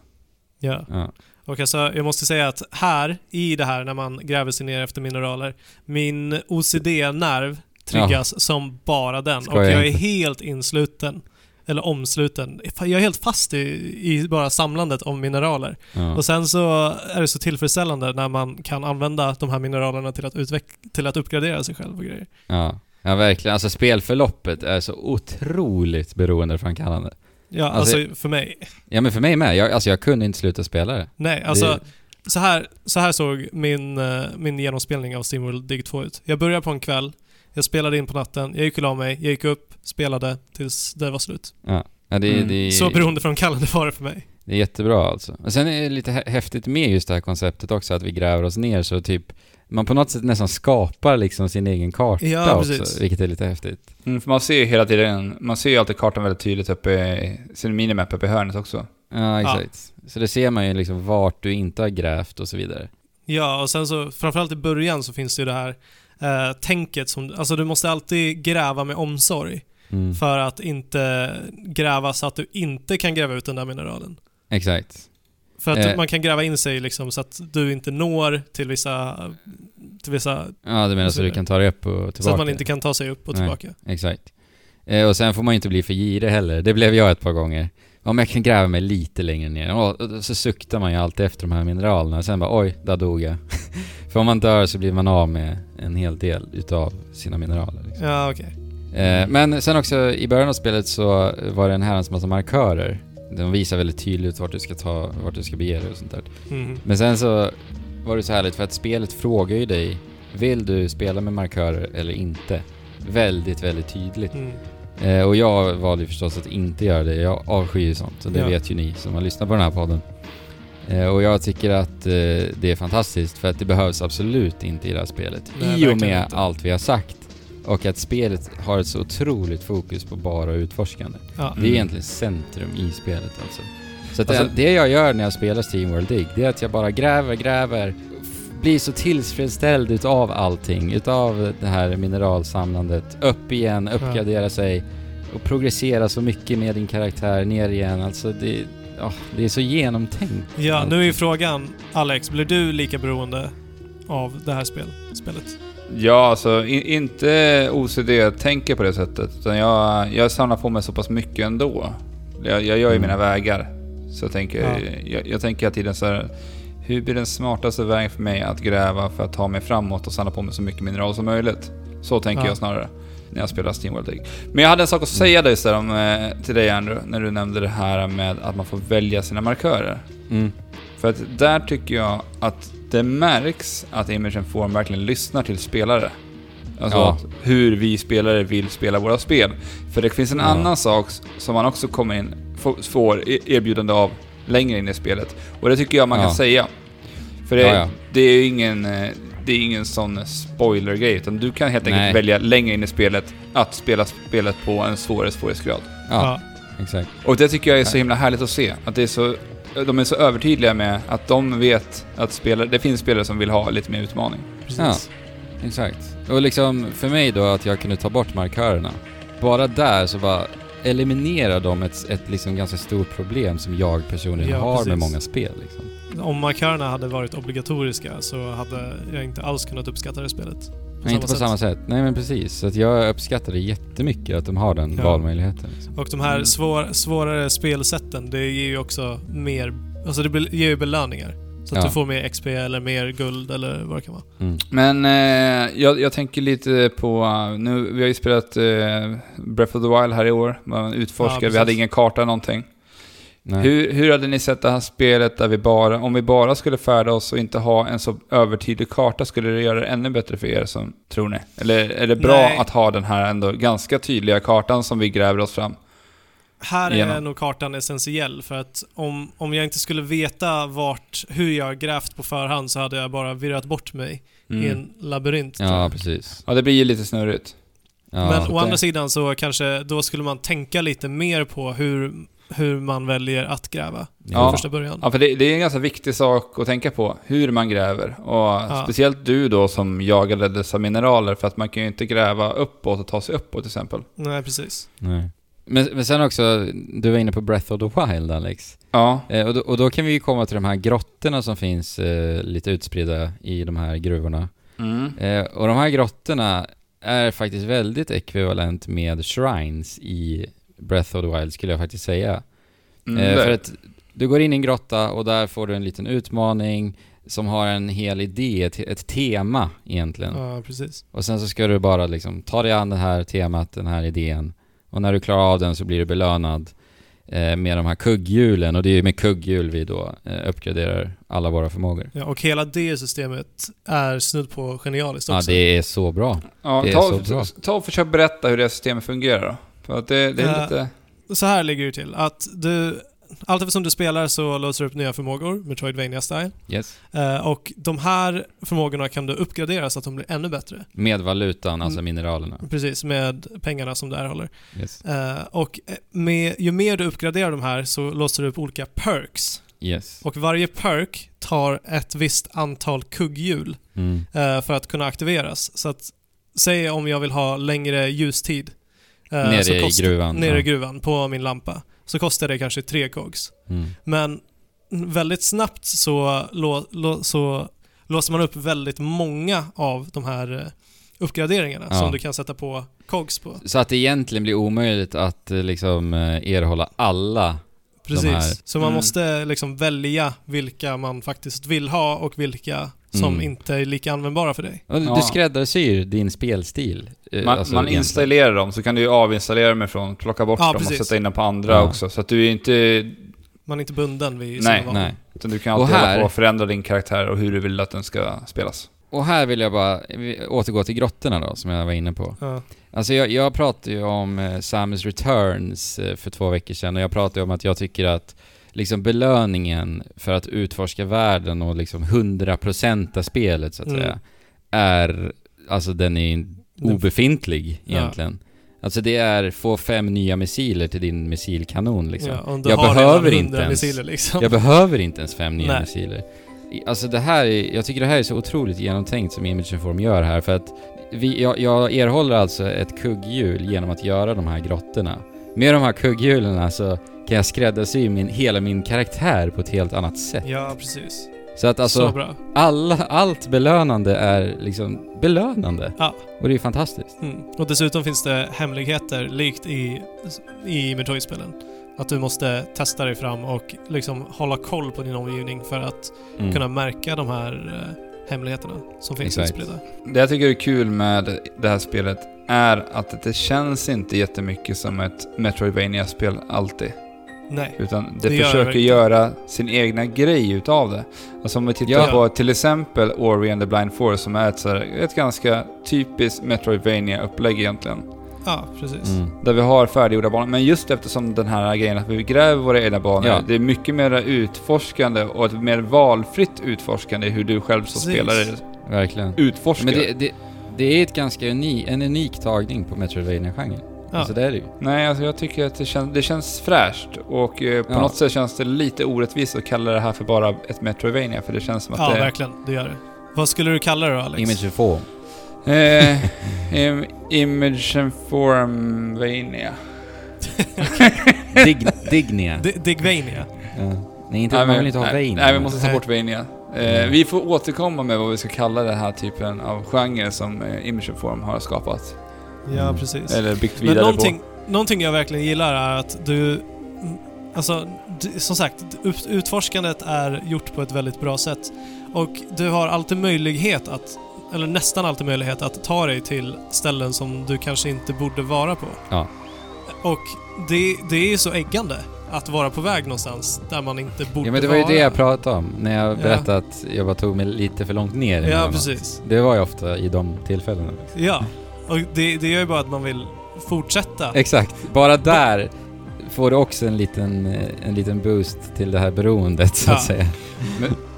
Ja. ja. Och alltså, jag måste säga att här, i det här när man gräver sig ner efter mineraler, min OCD-nerv triggas som bara den. Skojar och jag är helt insluten, eller omsluten. Jag är helt fast i, i bara samlandet av mineraler. ja. Och sen så är det så tillfredsställande när man kan använda de här mineralerna till att, utveck- till att uppgradera sig själv och grejer. Ja. ja, verkligen. Alltså spelförloppet är så otroligt beroendeframkallande. Ja, Alltså- alltså, för mig. Ja men för mig med. Jag, alltså jag kunde inte sluta spela det. Nej, alltså det, så, här, så här såg min, eh, min genomspelning av SteamWorld Dig 2 ut. Jag började på en kväll, jag spelade in på natten, jag gick och la mig, jag gick upp, spelade tills det var slut. ja, det, Mm. det, Så beroendeframkallande var det för mig. det är jättebra alltså. Och sen är det lite hä- häftigt med just det här konceptet också, att vi gräver oss ner så typ man på något sätt nästan skapar liksom sin egen karta Ja, också, precis. vilket är lite häftigt. Mm, för man ser ju hela tiden, man ser ju alltid kartan väldigt tydligt uppe i sin minimap uppe i hörnet också. Ja, exakt. Så det ser man ju liksom vart du inte har grävt och så vidare. Ja, och sen så framförallt i början så finns det ju det här eh, tänket som, alltså du måste alltid gräva med omsorg Mm. för att inte gräva så att du inte kan gräva ut den där mineralen. Exakt. För att Eh. man kan gräva in sig liksom så att du inte når till vissa, till vissa Ja, du menar så du kan ta dig upp och tillbaka? så att man inte kan ta sig upp och Nej. tillbaka. Exakt. Eh, och sen får man ju inte bli för girig heller. Det blev jag ett par gånger. Om jag kan gräva mig lite längre ner. Och, så suktar man ju alltid efter de här mineralerna. Sen bara oj, där dog jag. för om man dör så blir man av med en hel del utav sina mineraler. Liksom. Ja, okej. Eh, men sen också i början av spelet så var det en herrans massa markörer. De visar väldigt tydligt vart du ska ta, vart du ska bege dig och sånt där. Mhm. Men sen så var det så härligt för att spelet frågar ju dig Vill du spela med markörer eller inte? Väldigt, väldigt tydligt. Mm. Eh, och jag valde ju förstås att inte göra det. Jag avskyr ju sånt. Och det Ja. vet ju ni som har lyssnat på den här podden. Eh, och jag tycker att eh, det är fantastiskt för att det behövs absolut inte i det här spelet. Nej, I och med inte. allt vi har sagt. Och att spelet har ett så otroligt fokus på bara utforskande. Ja. Det är egentligen centrum i spelet alltså. Så att Alltså- det, det jag gör när jag spelar Steamworld Dig, det är att jag bara gräver, gräver, blir så tillfredsställd utav allting, utav det här mineralsamlandet. Upp igen, uppgradera sig och progressera så mycket med din karaktär, ner igen. Alltså det, ja, det är så genomtänkt. Ja, nu är ju frågan, Alex, blir du lika beroende av det här spel, spelet? Ja, alltså i, inte OCD tänker på det sättet. Utan jag, jag samlar på mig så pass mycket ändå. Jag, jag gör ju Mm. mina vägar. Så jag tänker, Ja. jag, jag tänker hela tiden så här. Hur blir den smartaste vägen för mig att gräva för att ta mig framåt och samla på mig så mycket mineral som möjligt? Så tänker Ja. jag snarare när jag spelar Steamworld League. Men jag hade en sak att säga dig, om, eh, till dig Andrew, när du nämnde det här med att man får välja sina markörer. Mm. För att där tycker jag att det märks att Immersion Form verkligen lyssnar till spelare. Alltså Ja. hur vi spelare vill spela våra spel. För det finns en Ja. annan sak som man också kommer in, få- får e- erbjudande av längre in i spelet. Och det tycker jag man Ja. kan säga. För det, Ja, ja. det är ju ingen, eh, det är ingen sån spoiler-grej, utan du kan helt enkelt Nej. välja längre in i spelet att spela spelet på en svårare svårighetsgrad. Ja, exakt. Och det tycker jag är så himla härligt att se. Att det är så, de är så övertydliga med att de vet att spelare, det finns spelare som vill ha lite mer utmaning. Precis. Exakt. Och liksom för mig då att jag kunde ta bort markörerna. Bara där så bara eliminerar de ett, ett liksom ganska stort problem som jag personligen Ja, har med precis. många spel. Liksom. Om markörerna hade varit obligatoriska så hade jag inte alls kunnat uppskatta det spelet. Nej, inte på samma sätt. Nej men precis. Så att jag uppskattar det jättemycket att de har den Ja. valmöjligheten. Liksom. Och de här Mm. svår, svårare spelsätten, det ger ju också mer... Alltså det ger ju belöningar. Så att Ja. du får mer XP eller mer guld eller vad det kan vara. Mm. Men eh, jag, jag tänker lite på, nu, vi har ju spelat eh, Breath of the Wild här i år, man Ja, utforskar, precis. vi hade ingen karta någonting. Nej. Hur, hur hade ni sett det här spelet där vi bara, om vi bara skulle färda oss och inte ha en så övertydlig karta, skulle det göra det ännu bättre för er som tror ni? Eller är det bra Nej. att ha den här ändå ganska tydliga kartan som vi gräver oss fram? Här är Igenom. nog kartan essentiell för att om, om jag inte skulle veta vart, hur jag grävt på förhand så hade jag bara virrat bort mig i en labyrint. Ja, precis. Ja, det blir ju lite snurrigt. Ja. Men å andra sidan så kanske, då skulle man tänka lite mer på hur, hur man väljer att gräva Ja. från första början. Ja, för det, det är en ganska viktig sak att tänka på, hur man gräver. Och speciellt du då som jagade dessa mineraler, för att man kan ju inte gräva uppåt och ta sig uppåt till exempel. Nej, precis. Nej. Men, men sen också, du var inne på Breath of the Wild Alex. Ja, Eh, och, då, och då kan vi ju komma till de här grottorna som finns eh, lite utspridda i de här gruvorna. mm. Eh, och de här grottorna är faktiskt väldigt ekvivalent med shrines i Breath of the Wild skulle jag faktiskt säga. Mm, eh, för att du går in i en grotta och där får du en liten utmaning som har en hel idé, ett, ett tema egentligen. Ja, precis. Och sen så ska du bara liksom ta dig an det här temat, den här idén. Och när du klarar av den så blir du belönad eh, med de här kugghjulen. Och det är ju med kugghjul vi då eh, uppgraderar alla våra förmågor. Ja, och hela det systemet är snudd på genialiskt Ja, också. det är så bra. ja, det är ta, så bra. ta och försök berätta hur det här systemet fungerar då. För att det, det är Ja. lite... Så här ligger det till. Att du, allt eftersom du spelar så låser du upp nya förmågor, Metroidvania style Yes. Eh, och de här förmågorna kan du uppgradera så att de blir ännu bättre. Med valutan, alltså Mm. mineralerna. Precis, med pengarna som du erhåller. Yes. Eh, och eh, med, ju mer du uppgraderar de här så låser du upp olika perks Yes. Och varje perk tar ett visst antal kugghjul Mm. eh, för att kunna aktiveras. Så att, säg om jag vill ha längre ljustid. Eh, Nere så i kost- gruvan. Nere i gruvan på min lampa. Så kostar det kanske tre cogs. Mm. Men väldigt snabbt så, lå, lå, så låser man upp väldigt många av de här eh, uppgraderingarna Ja. som du kan sätta på cogs på. Så att det egentligen blir omöjligt att eh, liksom erhålla alla. Precis. Så man Mm. måste liksom välja vilka man faktiskt vill ha och vilka som Mm. inte är lika användbara för dig. Ja. Du skräddarsyr din spelstil. eh, Man, alltså man egentligen. installerar dem, så kan du ju avinstallera dem ifrån, plocka bort Ja, dem precis. och sätta in dem på andra Ja. också. Så att du är inte... Man är inte bunden vid Nej, sina. Nej. Utan du kan Och alltid här- hålla på och förändra din karaktär och hur du vill att den ska spelas. Och här vill jag bara återgå till grottorna då, som jag var inne på. Ja. Alltså jag, jag pratade ju om eh, Samus Returns eh, för två veckor sedan och jag pratade om att jag tycker att liksom belöningen för att utforska världen och liksom 100% spelet så att Mm. säga, är, alltså den är obefintlig Ja. egentligen. Alltså det är få fem nya missiler till din missilkanon liksom. Ja, om du Jag har behöver inte 100 ens- missiler liksom. Jag behöver inte ens fem nya Nej. missiler. Alltså det här är, jag tycker det här är så otroligt genomtänkt som Image Inform gör här för att vi, jag, jag erhåller alltså ett kugghjul genom att göra de här grottorna. Med de här kugghjulen så kan jag skräddarsy min, hela min karaktär på ett helt annat sätt. Ja, precis. Så att Så alltså, bra. alla, allt belönande är liksom belönande. Ja. Och det är fantastiskt. Mm. Och dessutom finns det hemligheter likt i, i Metroid-spelen. Att du måste testa dig fram och liksom hålla koll på din omgivning för att Mm. kunna märka de här eh, hemligheterna som finns Exakt. utspridda. Det jag tycker är kul med det här spelet är att det känns inte jättemycket som ett Metroidvania-spel alltid. Nej. Utan det, Det gör försöker verkligen. göra sin egna grej utav det. Alltså om vi tittar Ja. på till exempel Ori and the Blind Forest som är ett, så här, ett ganska typiskt Metroidvania-upplägg egentligen. Ja, precis. Mm. Där vi har färdiggjorda banor. Men just eftersom den här grejen att vi gräver våra egna banor. Ja. Det är mycket mer utforskande och ett mer valfritt utforskande i hur du själv som Precis. spelare Verkligen. utforskar. Men det, det, det är ett ganska uni, en unik tagning på Metroidvania-genren. Ja. Alltså det är det ju. Nej, alltså jag tycker att det känns, det känns fräscht och eh, på Ja. något sätt känns det lite orättvist att kalla det här för bara ett Metroidvania för det känns som att Ja, det verkligen. Det gör det. Vad skulle du kalla det då, Alex? Image Inform. Eh, im, image and formvania. Dig, Dignia. D- Digvania. Ja. Nej, inte, Nej, man vill inte ha nej, Vania. Nej, vi måste ta bort Vania. Eh. Vi får återkomma med vad vi ska kalla den här typen av genre som eh, Image and Form har skapat. Ja, precis. Eller byggt Men vidare någonting, någonting jag verkligen gillar är att du... Alltså, d- som sagt, ut- utforskandet är gjort på ett väldigt bra sätt. Och du har alltid möjlighet att, eller nästan alltid möjlighet att ta dig till ställen som du kanske inte borde vara på. Ja. Och det, det är ju så äggande att vara på väg någonstans där man inte borde Ja men det var ju vara. det jag pratade om när jag Ja. berättade att jag bara tog mig lite för långt ner. Ja, precis. Det var ju ofta i de tillfällena. Ja. Och det, det gör ju bara att man vill fortsätta. Exakt. Bara där får du också en liten, eh, en liten boost till det här beroendet så att Ja. säga.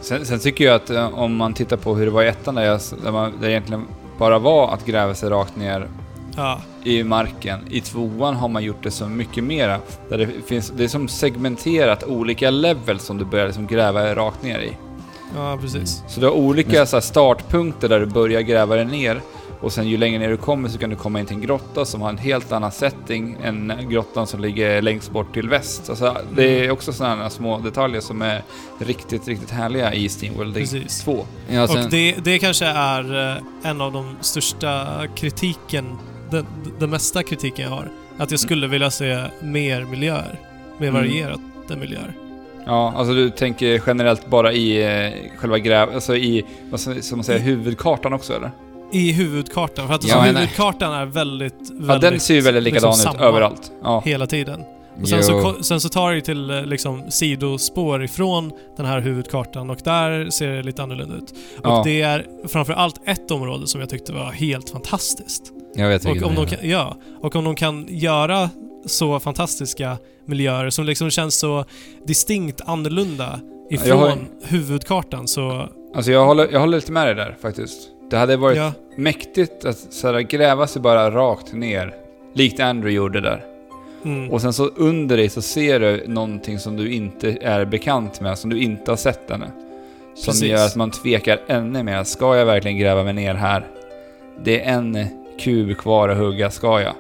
Sen, sen tycker jag att eh, om man tittar på hur det var i ettan där, jag, där, man, där det egentligen bara var att gräva sig rakt ner Ja. i marken. I tvåan har man gjort det så mycket mera. Där det finns, det är som segmenterat olika levels som du börjar liksom gräva rakt ner i. Ja, precis. Så du har olika Men- så här, startpunkter där du börjar gräva dig ner. Och sen ju längre ner du kommer så kan du komma in till en grotta som har en helt annan setting än grottan som ligger längst bort till väst. Alltså, det är också sådana små detaljer som är riktigt, riktigt härliga i SteamWorld Precis. 2. Ja, sen, Och det, det kanske är eh, en av de största kritiken, den, den mesta kritiken jag har. Att jag skulle vilja se mer miljöer. Mer Mm. varierade miljöer. Ja, alltså du tänker generellt bara i eh, själva gräv... Alltså i, vad ska man säga, I- huvudkartan också eller? I huvudkartan. För att Ja, alltså, huvudkartan är väldigt, väldigt... Ja, den ser ju väldigt likadan liksom ut överallt. Ja. Hela tiden. Och sen så, jo, sen så tar det till eh, liksom sidospår ifrån den här huvudkartan och där ser det lite annorlunda ut. Och Ja. det är framför allt ett område som jag tyckte var helt fantastiskt. jag vet Och om, de kan, ja, och om de kan göra så fantastiska miljöer som liksom känns så distinkt annorlunda ifrån har- huvudkartan så... Alltså jag håller, jag håller lite med dig där faktiskt. Det hade varit Ja, mäktigt att så här, gräva sig bara rakt ner. Likt Andrew gjorde där. Mm. Och sen så under dig så ser du någonting som du inte är bekant med, som du inte har sett ännu. Som Precis. gör att man tvekar ännu mer. Ska jag verkligen gräva mig ner här? Det är en kub kvar att hugga, ska jag?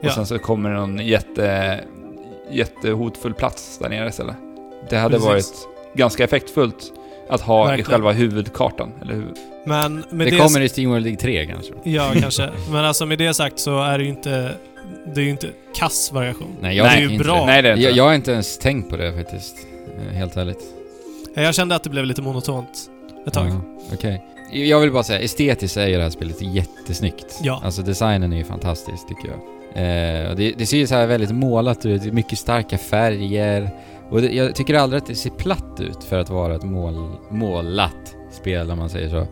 Ja. Och sen så kommer det någon jätte, jättehotfull plats där nere istället. Det hade Precis. varit ganska effektfullt att ha i Verkligen. själva huvudkartan, eller hur? Men med Det det, kommer i Steamworld League 3 kanske? Ja, kanske. Men alltså med det sagt så är det ju inte... Det är ju inte kass variation. Nej, jag det är ju inte bra. Nej, det är inte Jag, det. jag har inte ens tänkt på det faktiskt. eh, Helt ärligt. Jag kände att det blev lite monotont ett tag. Ja, Okej. Jag vill bara säga, estetiskt är ju det här spelet jättesnyggt. Ja. Alltså designen är ju fantastisk tycker jag. Eh, och det, det ser ju så här väldigt målat ut, det är mycket starka färger. Och det, jag tycker aldrig att det ser platt ut för att vara ett mål, målat spel om man säger så.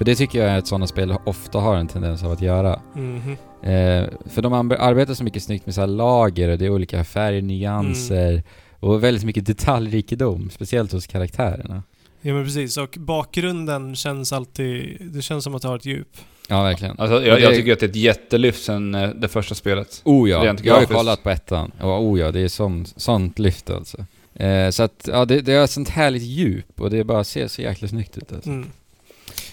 För det tycker jag att sådana spel ofta har en tendens av att göra. Mhm. Eh, för de ar- arbetar så mycket snyggt med så här lager och det är olika färgnyanser och väldigt mycket detaljrikedom, speciellt hos karaktärerna. Ja men precis, och bakgrunden känns alltid... Det känns som att det har ett djup. Ja, verkligen. Alltså, jag, det- jag tycker att det är ett jättelyft sen eh, det första spelet. Oh ja, Rent jag har ju kollat på ettan. Och oh ja, det är sånt, sånt lyft alltså. Eh, så att, ja det, det har ett sånt härligt djup och det bara ser så jäkla snyggt ut alltså. Mm.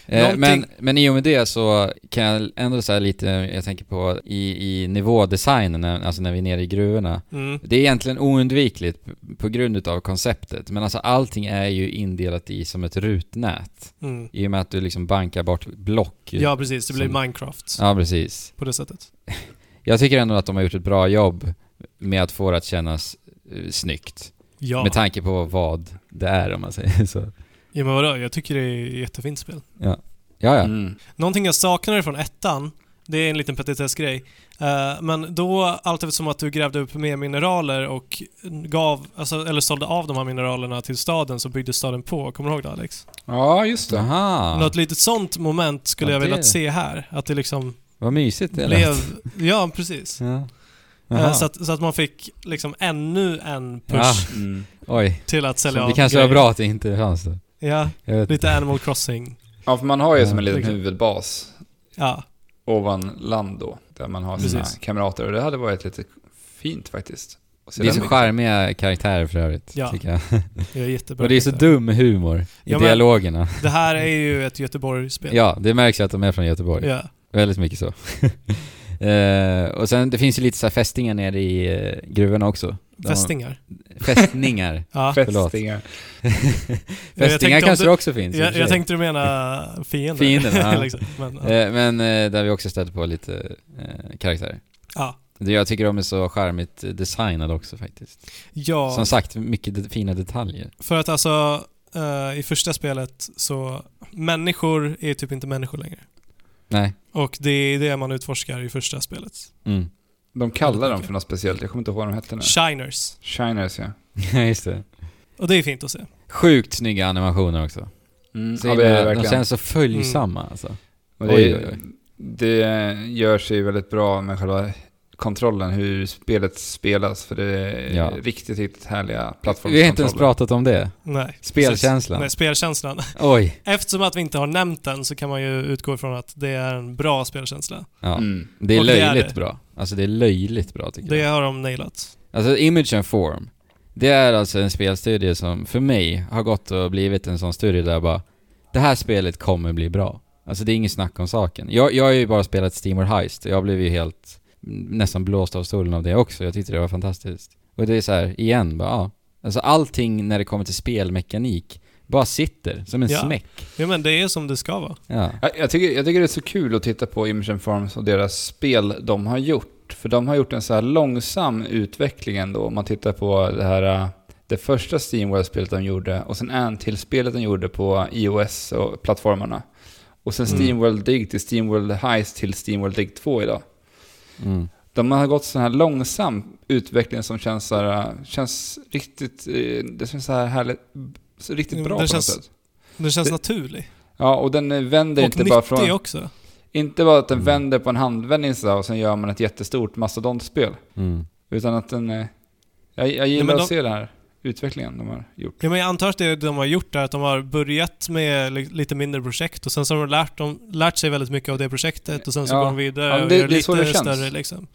Eh, Någonting- men, men i och med det så kan jag ändå säga lite, jag tänker på i, i nivådesignen, alltså när vi är nere i gruvorna. Mm. Det är egentligen oundvikligt på grund utav konceptet, men alltså allting är ju indelat i som ett rutnät. Mm. I och med att du liksom bankar bort block. Ja precis, det blir Som- Minecraft Ja, precis. på det sättet. Jag tycker ändå att de har gjort ett bra jobb med att få det att kännas eh, snyggt. Ja. Med tanke på vad det är om man säger så. Ja men vadå, jag tycker det är ett jättefint spel. Ja, ja. ja. Mm. Någonting jag saknar från ettan, det är en liten petitessgrej. Uh, men då, allt eftersom att du grävde upp mer mineraler och gav, alltså, eller sålde av de här mineralerna till staden så byggde staden på. Kommer du ihåg det Alex? Ja, just det. Aha, Något litet sånt moment skulle Ja, jag det- velat se här. Att det liksom vad mysigt det blev... Ja, precis. Ja. Eh, så, att, så att man fick liksom ännu en push Ja. Mm. Oj, till att så sälja det av kanske grejer. var bra att det inte fanns då. Ja, lite Animal Crossing. Ja, för man har ju som en liten huvudbas Ja, ovan land då, där man har sina Precis. kamrater. Och det hade varit lite fint faktiskt. Det är så charmiga karaktärer för övrigt, Ja. tycker jag. det är jättebra. Och det är så dum humor i Ja, dialogerna. Det här är ju ett Göteborgsspel. Ja, det märks ju att de är från Göteborg. Ja. Väldigt mycket så. Eh, och sen, det finns ju lite så här fästingar nere i uh, gruvorna också. Fästingar. Fästningar. Ja. Fästingar. Fästingar kanske du- det också finns. Jag, jag tänkte du mena fiender. Fienderna, ja. liksom. Men, ja. Eh, men eh, där vi också stöter på lite eh, karaktärer. ja. Det jag tycker de är så charmigt designade också faktiskt. ja, Som sagt, mycket de fina detaljer. för att alltså eh, i första spelet så människor är typ inte människor längre. Nej. Och det är det man utforskar i första spelet. Mm. De kallar dem för något speciellt. Jag kommer inte ihåg vad de hette nu. Shiners. Shiners, ja. Ja, just det. Och det är fint att se. Sjukt snygga animationer också. Mm, Så ja, det är det de verkligen. känns så följsamma alltså. Och det, Oj, oj, oj. det gör sig väldigt bra med själva kontrollen, hur spelet spelas. För det är Ja. riktigt, riktigt härliga plattformskontroller. Vi har inte ens pratat om det. Nej. Spelkänslan. Nej, spelkänslan. Oj. Eftersom att vi inte har nämnt den så kan man ju utgå ifrån att det är en bra spelkänsla. Ja. Mm. Det är Och det är löjligt det. bra. Alltså det är löjligt bra tycker Det jag. har de nailat. Alltså Image and Form. Det är alltså en spelstudie som för mig har gått och blivit en sån studie där jag bara Det här spelet kommer bli bra. Alltså det är inget snack om saken. Jag, jag har ju bara spelat Steamworld Heist och jag blev ju helt nästan blåst av stolen av det också. Jag tyckte det var fantastiskt. Och det är så här, igen bara ja. Alltså allting när det kommer till spelmekanik bara sitter som en Ja. smäck. Ja men det är som det ska vara. Ja. Jag, jag, tycker, jag tycker det är så kul att titta på Image Farms och deras spel de har gjort. För de har gjort en så här långsam utveckling ändå. Om man tittar på det här, äh, det första Steamworld-spelet de gjorde och sen en till spelet de gjorde på iOS och plattformarna. Och sen Mm. Steamworld Dig till Steamworld Heist till Steamworld Dig 2 idag. Mm. De har gått sån här långsam utveckling som känns så här, känns riktigt, eh, det känns så här härligt, så riktigt Mm, bra det på känns- något sätt. Den känns Det- naturlig. Ja, och den eh, vänder Och inte bara från... också. Inte bara att den Mm. vänder på en handvändning så här och sen gör man ett jättestort mastodontspel. Mm. Utan att den... eh, Jag, jag gillar att de- se den här utvecklingen de har gjort. Ja, men jag antar att det de har gjort är att de har börjat med li- lite mindre projekt och sen så har de lärt, de, lärt sig väldigt mycket av det projektet och sen så Ja. går de vidare Ja, men och det- gör det lite det känns. större liksom.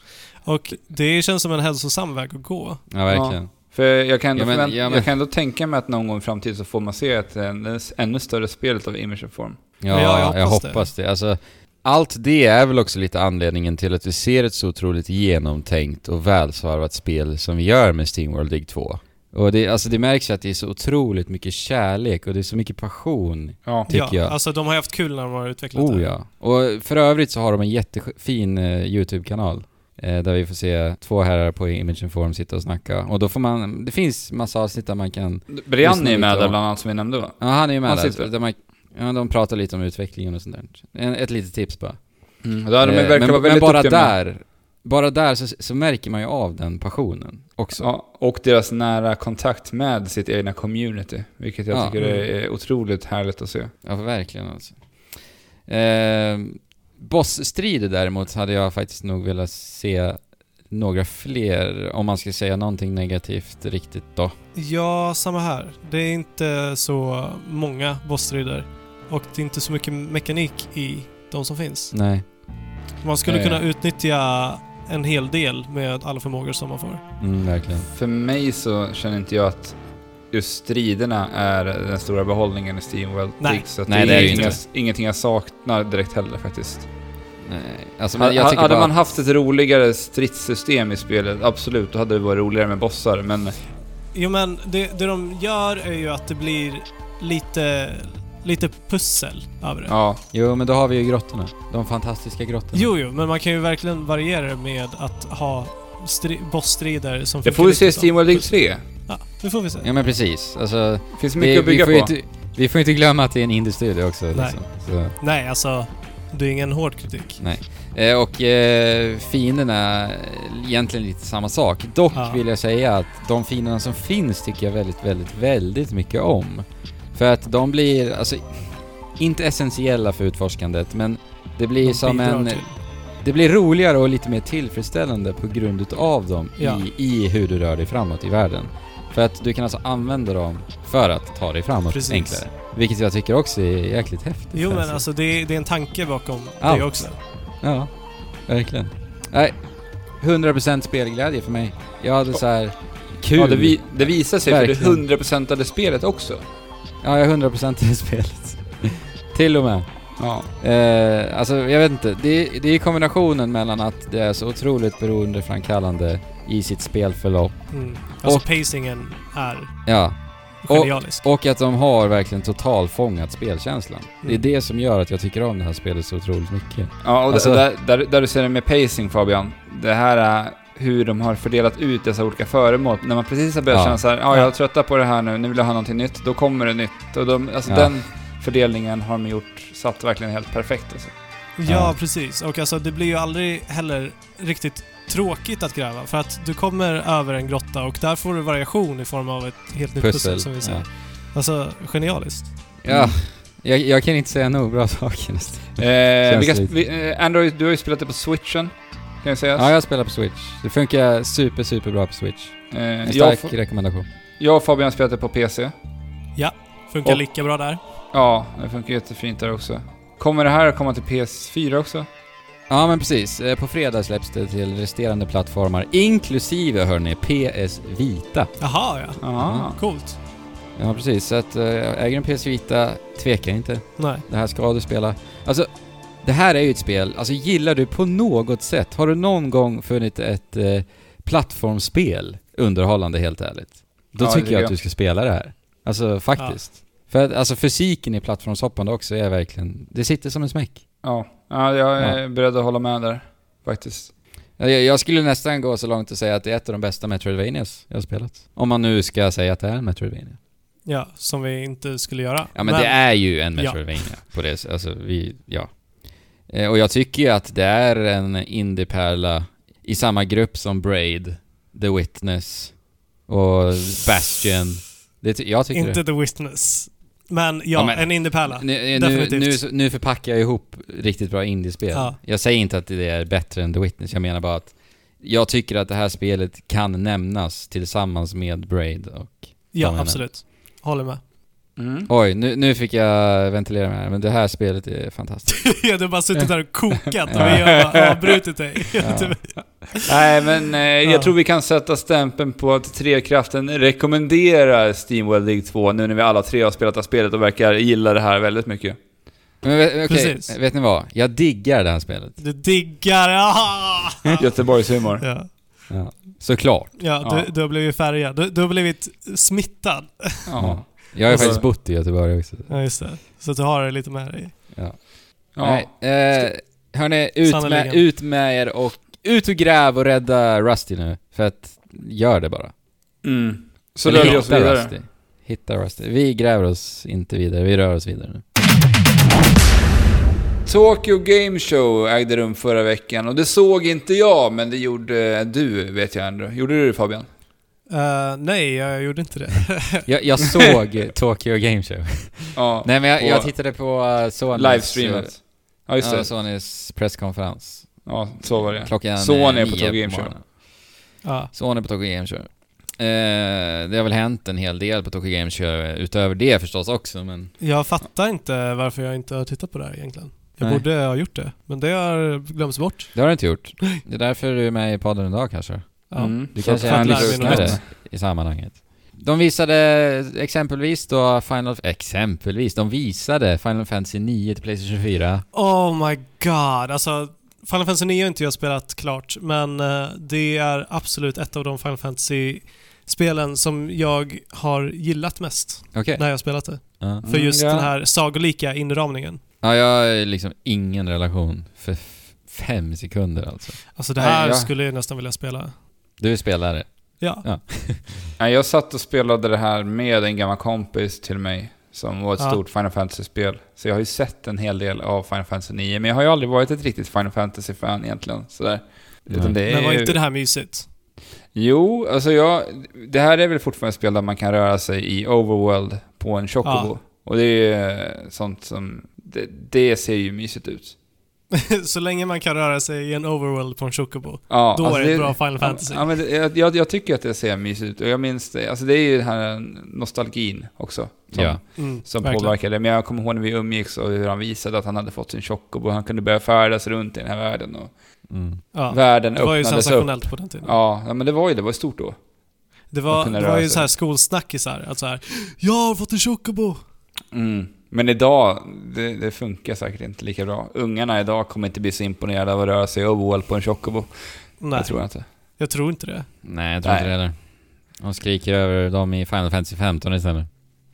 Och det känns som en hälsosam väg att gå. Ja, verkligen. För jag kan, ändå Ja, men- förvänt- ja, men- jag kan ändå tänka mig att någon gång i framtiden så får man se ett ännu, ännu större spel av Image Form. Ja, Ja, jag jag hoppas hoppas, det. Alltså, allt det är väl också lite anledningen till att vi ser ett så otroligt genomtänkt och välsvarvat spel som vi gör med SteamWorld Dig 2. Och det, alltså det märks ju att det är så otroligt mycket kärlek och det är så mycket passion, Ja. tycker ja, jag. alltså de har haft kul när de har utvecklat Oh det. ja. Och för övrigt så har de en jättefin eh, YouTube-kanal. Eh, där vi får se två herrar på Image Form sitta och snacka. Och då får man, det finns massa avsnitt där man kan, Brian är med där bland annat som vi nämnde va? ja han är ju med Han där, sitter. där man, ja, de pratar lite om utvecklingen och sånt där. En, ett litet tips bara. Mm. Där de Eh, men, vara men bara med- där, bara där så, så märker man ju av den passionen också. Ja, och deras nära kontakt med sitt egna community. Vilket jag Ja. tycker är otroligt härligt att se. Ja, verkligen alltså. Eh, Bossstrider däremot hade jag faktiskt nog velat se några fler, om man ska säga någonting negativt riktigt då. Ja, samma här. Det är inte så många bossstrider och det är inte så mycket mekanik i de som finns. Nej. Man skulle kunna utnyttja en hel del med alla förmågor som man får. Mm, verkligen. För mig så känner inte jag att just striderna är den stora behållningen i SteamWorld Nej. Så att Nej, det det är är ju inga, inte. ingenting jag saknar direkt heller faktiskt. Nej. Alltså, men Hade, jag hade bara man haft ett roligare stridssystem i spelet, absolut, då hade det varit roligare med bossar. Men Jo men det, det de gör är ju att det blir lite, lite pussel över det. ja, Jo, men då har vi ju grottorna. De fantastiska grottorna. Jo, jo, men man kan ju verkligen variera det med att ha stri- bossstrider som det får vi se i SteamWorld Dig pussel. 3. Ja, det får vi se. Ja, men precis. Alltså, Det finns det, mycket att bygga vi, får på. Inte, vi får inte glömma att det är en indie-studio också. Nej. Liksom. Så. Nej, alltså. Det är ingen hård kritik. Eh, och eh, fienderna är egentligen lite samma sak. Dock Ja. vill jag säga att de fienderna som finns tycker jag väldigt, väldigt, väldigt mycket om. För att de blir, alltså, inte essentiella för utforskandet, men det blir De som en... till. Det blir roligare och lite mer tillfredsställande på grund utav dem Ja. i, i hur du rör dig framåt i världen. För att du kan alltså använda dem för att ta dig framåt Precis. enklare. Vilket jag tycker också är jäkligt häftigt. Jo, men alltså det är, det är en tanke bakom Allt. det också. Ja, verkligen. Nej, 100% spelglädje för mig. Jag hade så här kul. Ja, det, vi, det visar sig för Verkligen. det 100% av det spelet också. Ja, jag är 100% i spelet. Till och med. Ja. Eh, alltså, jag vet inte. Det, det är kombinationen mellan att det är så otroligt beroendeframkallande i sitt spelförlopp. Mm. Alltså Och- pacingen är Ja, Och- genialisk. och att de har verkligen totalfångat spelkänslan. Det är Mm. det som gör att jag tycker om det här spelet så otroligt mycket. Ja, och Alltså- där, där, där du ser det med pacing Fabian. Det här är hur de har fördelat ut dessa olika föremål. När man precis har börjat Ja. känna så här, ja jag är trötta på det här nu, nu vill jag ha någonting nytt. Då kommer det nytt. Och de, alltså Ja. den fördelningen har de gjort, satt verkligen helt perfekt alltså. Ja, Ja. precis. Och alltså det blir ju aldrig heller riktigt tråkigt att gräva. För att du kommer över en grotta och där får du variation i form av ett helt nytt pussel, Pussel. som vi säger. Ja. Alltså, genialiskt. ja. Jag, jag kan inte säga nog bra saker nästan. Eh, vi, eh, Android, du har ju spelat det på switchen, kan jag säga. Ja, jag spelar på Switch. Det funkar super, super bra på Switch. eh, En jag, stark rekommendation. jag och Fabian det på PC. Funkar Och- lika bra där. Ja, det funkar jättefint där också. Kommer det här att komma till PS4 också? Ja, men precis. Eh, På fredag släpps det till resterande plattformar, inklusive, hörni, PS Vita. Jaha, ja. Ja. Coolt. Ja, precis. Så att, äh, äger en PS Vita, tveka inte. Nej. Det här ska du spela. Alltså, det här är ju ett spel, alltså gillar du på något sätt, har du någon gång funnit ett eh, plattformsspel underhållande helt ärligt? Då Ja, det tycker jag att du ska spela det här. Alltså faktiskt. För att alltså fysiken i plattformshoppande också är verkligen, det sitter som en smäck. Ja, ja jag är beredd att hålla med där. Faktiskt. Jag, jag skulle nästan gå så långt att säga att det är ett av de bästa Metroidvanias jag har spelat. Om man nu ska säga att det är en Metroidvania. Ja, som vi inte skulle göra. Ja men, det är ju en Ja. Metroidvania på det Alltså vi, ja. Eh, Och jag tycker ju att det är en indiepärla i samma grupp som Braid, The Witness och Bastion. Det, jag tycker Inte det. The Witness. Men ja, Ja, men- en indiepärla. Nu, nu, definitivt. nu, nu förpackar jag ihop riktigt bra indiespel. Ja. Jag säger inte att det är bättre än The Witness, jag menar bara att jag tycker att det här spelet kan nämnas tillsammans med Braid och Ja, absolut. Håller med. Mm. Oj, nu, nu fick jag ventilera mig här, men det här spelet är fantastiskt. ja, du har bara suttit där och kokat och vi har avbrutit dig. Ja. Nej, men eh, Ja. jag tror vi kan sätta stämpeln på att Trekraften rekommenderar SteamWorld League 2 nu när vi alla tre har spelat det här spelet och verkar gilla det här väldigt mycket. Men vet, okej, Precis. vet ni vad? Jag diggar det här spelet. Du diggar... Ah! Göteborgshumor. Ja, Ja. Såklart. ja, Ja. Du, du har blivit färgad. Du, du har blivit smittad. Ja. Jag har Alltså- faktiskt bott i Göteborg också. Ja, just det. Så att du har det lite med dig. Ja. Ja. Nej, eh, hörni, ut med, ut med er och ut och gräv och rädda Rusty nu. För att, gör det bara. Mm. Så Eller rör vi oss vidare. Rusty. Hitta Rusty. Vi gräver oss inte vidare, vi rör oss vidare nu. Tokyo Game Show ägde rum förra veckan och det såg inte jag, men det gjorde du, vet jag ändå. Gjorde du det Fabian? Eh, nej, jag gjorde inte det. Jag, jag såg Tokyo Game Show. Ja. Nej men jag, jag tittade på uh, Sonys... Livestreamat. Ja, just Ja, det. Sonys presskonferens. Ja, så var det. Klockan Sony eh, på Tokyo Game Show. ja. Sony på Tokyo Game Show. Eh, det har väl hänt en hel del på Tokyo Game Show utöver det förstås också, men... Jag fattar inte varför jag inte har tittat på det här egentligen. Jag Nej. borde ha gjort det, men det har glömts bort. Det har du inte gjort. Det är därför du är med i podden idag kanske. Ja. Mm. Mig något lyssnare nytt. i sammanhanget. De visade exempelvis då Final... Exempelvis, de visade Final Fantasy 9 till Playstation 4. Oh my god, alltså Final Fantasy 9 har inte jag spelat klart, men eh, det är absolut ett av de Final Fantasy-spelen som jag har gillat mest Okej. när jag har spelat det. Ja. För just ja. den här sagolika inramningen. ja, jag har liksom ingen relation för fem sekunder alltså. Alltså det Nej, här jag- skulle jag nästan vilja spela. Du är spelare. Ja. Nej, jag satt och spelade det här med en gammal kompis till mig som var ett Ja. stort Final Fantasy-spel. Så jag har ju sett en hel del av Final Fantasy 9, men jag har ju aldrig varit ett riktigt Final Fantasy-fan egentligen. Sådär. Utan det är Men var ju- inte det här mysigt? Jo, alltså jag... Det här är väl fortfarande ett spel där man kan röra sig i overworld på en Chocobo. Ja. Och det är sånt som... Det, det ser ju mysigt ut. Så länge man kan röra sig i en overworld på en chocobo, Ja, då alltså är det ett bra Final Fantasy. Ja, men det, jag, jag, tycker att det ser mysigt ut. Och jag minns det. Alltså det är ju den här nostalgin också. Som, Ja. Mm, som verkligen. påverkade. Men jag kommer ihåg när vi umgicks och hur han visade att han hade fått sin Chocobo. Han kunde börja färdas runt i den här världen. Och Mm. Ja. världen Det var ju öppnades upp. sensationellt på den tiden. Ja, ja, men det var ju det. var stort då. Det var, det var ju så här skolsnackisar, att så här Jag har fått en chocobo! Mm. Men idag, det, det funkar säkert inte lika bra. Ungarna idag kommer inte bli så imponerade av att röra sig overworld på en Chocobo. Nej, Det tror jag inte. jag tror inte det. Nej, jag tror Nej. inte det heller. De skriker över dem i Final Fantasy 15 istället.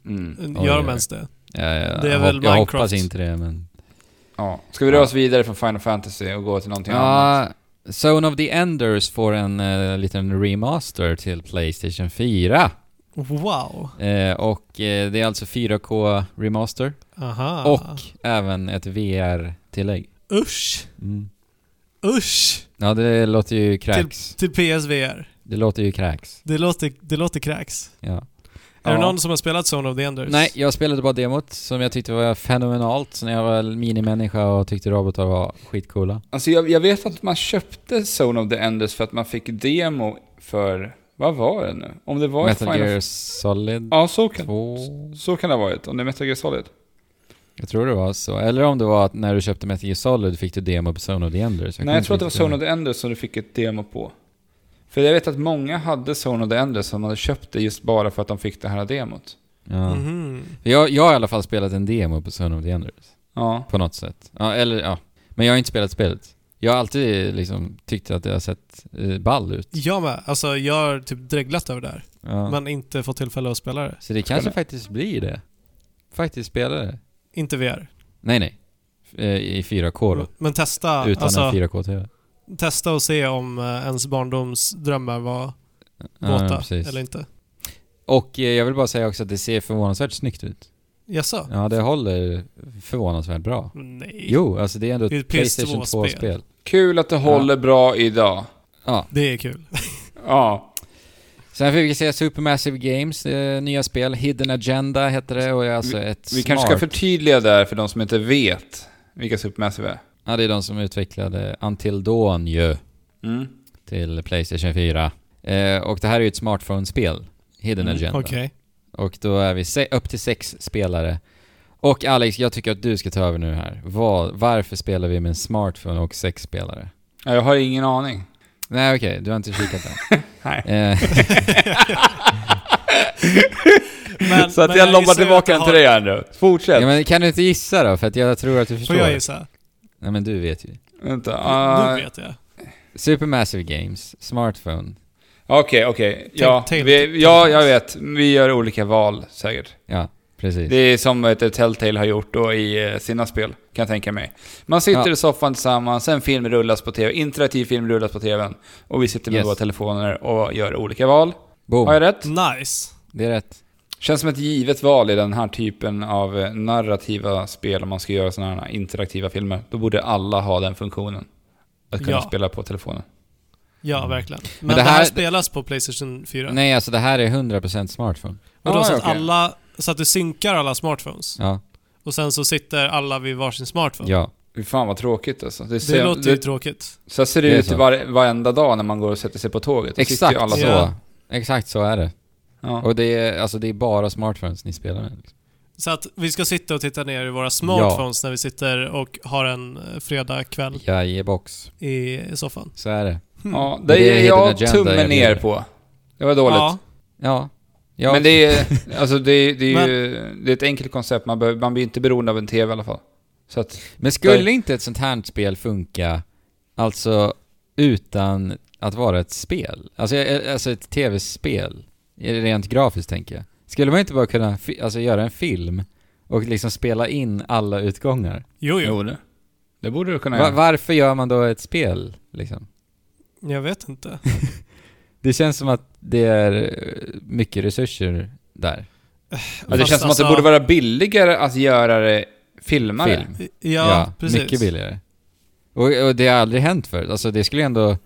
Mm. Gör de ens det? Ja, ja, Det är jag, väl jag Minecraft. hoppas inte det, men... Ja. Ska vi röra oss vidare från Final Fantasy och gå till någonting annat? Zone of the Enders får en uh, liten remaster till Playstation 4. Wow! Eh, och eh, det är alltså 4K remaster. Aha. Och även ett VR-tillägg. Usch! Mm. Usch! Ja, det låter ju kräks. Till PSVR. Det låter ju kräks. Det låter, det låter kräks. Ja. Är det Ja. någon som har spelat Zone of the Enders? Nej, jag spelade bara demot som jag tyckte var fenomenalt så när jag var minimänniska och tyckte robotar var skitcoola. Alltså jag, jag vet att man köpte Zone of the Enders för att man fick demo för... Vad var det nu? Om det var Metal Final... Gear Solid Ja, så kan, 2. så kan det ha varit. Om det är Metal Gear Solid. Jag tror det var så. Eller om det var att när du köpte Metal Gear Solid fick du demo på Zone of the Enders. Nej, kommer jag tror att det var Zone of the Enders som du fick ett demo på. För jag vet att många hade Zone of the Enders som hade köpt det just bara för att de fick det här demot. Ja. Mhm. Jag, jag har i alla fall spelat en demo på Zone of the Enders. Ja. På något sätt. Ja, eller ja. Men jag har inte spelat spelet. Jag har alltid liksom tyckt att det har sett eh, ball ut. Jag med. Alltså jag har typ dreglat över det här. Ja. Men inte fått tillfälle att spela det. Så det kanske Spela. faktiskt blir det. Faktiskt spela det. Inte VR. Nej, nej. Eh, I 4K då. Men testa, Utan alltså, en 4K-TV. testa och se om eh, ens barndomsdrömmar var Ja, våta precis. eller inte. Och jag vill bara säga också att det ser förvånansvärt snyggt ut. Jaså? Ja, det håller förvånansvärt bra. Nej. Jo, alltså det är ändå Det är ett ett Playstation PS2-spel. 2-spel. Kul att det håller bra idag. Ja. Det är kul. Ja. Sen fick vi se Supermassive Games eh, nya spel. Hidden Agenda heter det och är alltså ett Vi smart... kanske ska förtydliga där för de som inte vet vilka Supermassive är. Ja, det är de som utvecklade Until Dawn ju. Mm. till Playstation 4. Eh, och det här är ju ett smartphone-spel, Hidden Mm, Agenda. Okej. Och då är vi se- upp till sex spelare. Och Alex, jag tycker att du ska ta över nu här. Vad, varför spelar vi med en smartphone och sex spelare? Ja, Jag har ingen aning. Nej okej, du har inte kikat än. Nej. Eh, Men, Så att men jag lobbar tillbaka den det till dig här nu. Fortsätt. ja, men kan du inte gissa då? För att jag tror att du förstår. Får jag gissa? Nej men du vet ju. Vänta. nu ah, vet jag. Supermassive Games, smartphone. Okej, okej. Ja, Telltale- vi, ja, jag vet. Vi gör olika val säkert. Ja, precis. Det är som ett Telltale har gjort då i eh, sina spel, kan jag tänka mig. Man sitter Ja. i soffan tillsammans, en film rullas på TV, interaktiv film rullas på TVn. Och vi sitter med Yes. våra telefoner och gör olika val. Boom. Har jag rätt? Nice. Det är rätt. Känns som ett givet val i den här typen av eh, narrativa spel om man ska göra sådana här interaktiva filmer. Då borde alla ha den funktionen. Att kunna Ja. spela på telefonen. Ja, verkligen. Men, det det, här, här- spelas på Playstation 4. Nej, alltså det här är 100% smartphone. Och då Ah, så att alla... Så att du synkar alla smartphones. Ja, Och sen så sitter alla vid varsin smartphone. ja. Fy fan vad tråkigt alltså. Det, Det ser, låter ju det, tråkigt. så ser det, Det ut var, varenda dag när man går och sätter sig på tåget. Exakt ju alla så. Ja. Exakt så är det. Ja. Och det är, alltså det är bara smartphones ni spelar med. Liksom. Så att vi ska sitta och titta ner i våra smartphones när vi sitter och har en eh, fredagkväll Jajebox. i soffan. Så är det. Ja, det, Det hidden jag tummen ner på. Det var dåligt. Ja, Ja. ja. Men det är, alltså det, är- det är ju, det är ett enkelt koncept. Man, behöver, man blir inte beroende av en TV i alla fall. Så att, Men skulle inte ett sånt här spel funka, alltså utan att vara ett spel? Alltså, eh, alltså ett tv-spel, rent grafiskt tänker jag. Skulle man inte bara kunna alltså, göra en film och liksom spela in alla utgångar? jo, jo. jo det. Det borde du kunna Va- göra. varför gör man då ett spel, liksom? Jag vet inte. Det känns som att det är eh, mycket resurser där. Ja, det känns som att det alltså- borde vara billigare att göra det filmare. Film. Ja, precis. mycket billigare. Och, och det har aldrig hänt förut. Alltså det skulle ändå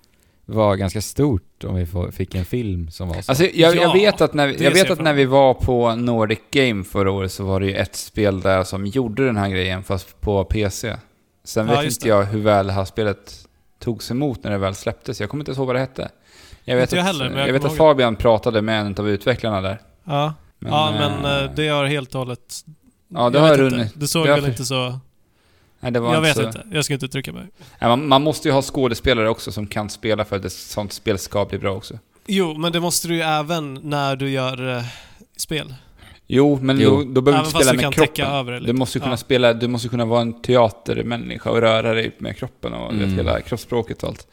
vara ganska stort om vi får, fick en film som var så. Alltså, jag, jag Ja, vet att, när, det jag vet jag att när vi var på Nordic Game förra året så var det ju ett spel där som gjorde den här grejen fast på PC. Sen Ja, vet inte det. jag hur väl det här spelet togs emot när det väl släpptes. Jag kommer inte ihåg vad det hette. Jag vet Inte jag att, heller, jag jag vet att Fabian pratade med en av utvecklarna där. Ja, Men, ja men eh, eh, det har helt och hållet... Ja, det har runnit. inte. Det såg det väl för- inte så... Nej, det var Jag vet så... inte. Jag ska inte uttrycka mig. Nej, man, man måste ju ha skådespelare också som kan spela för att ett sånt spel ska bli bra också. Jo, men det måste du ju även när du gör eh, spel. Jo, men Jo. Då, då behöver du inte spela du med kroppen. Du måste kunna Ja. spela, du måste kunna vara en teatermänniska och röra dig med kroppen och Mm. vet, hela kroppsspråket och allt.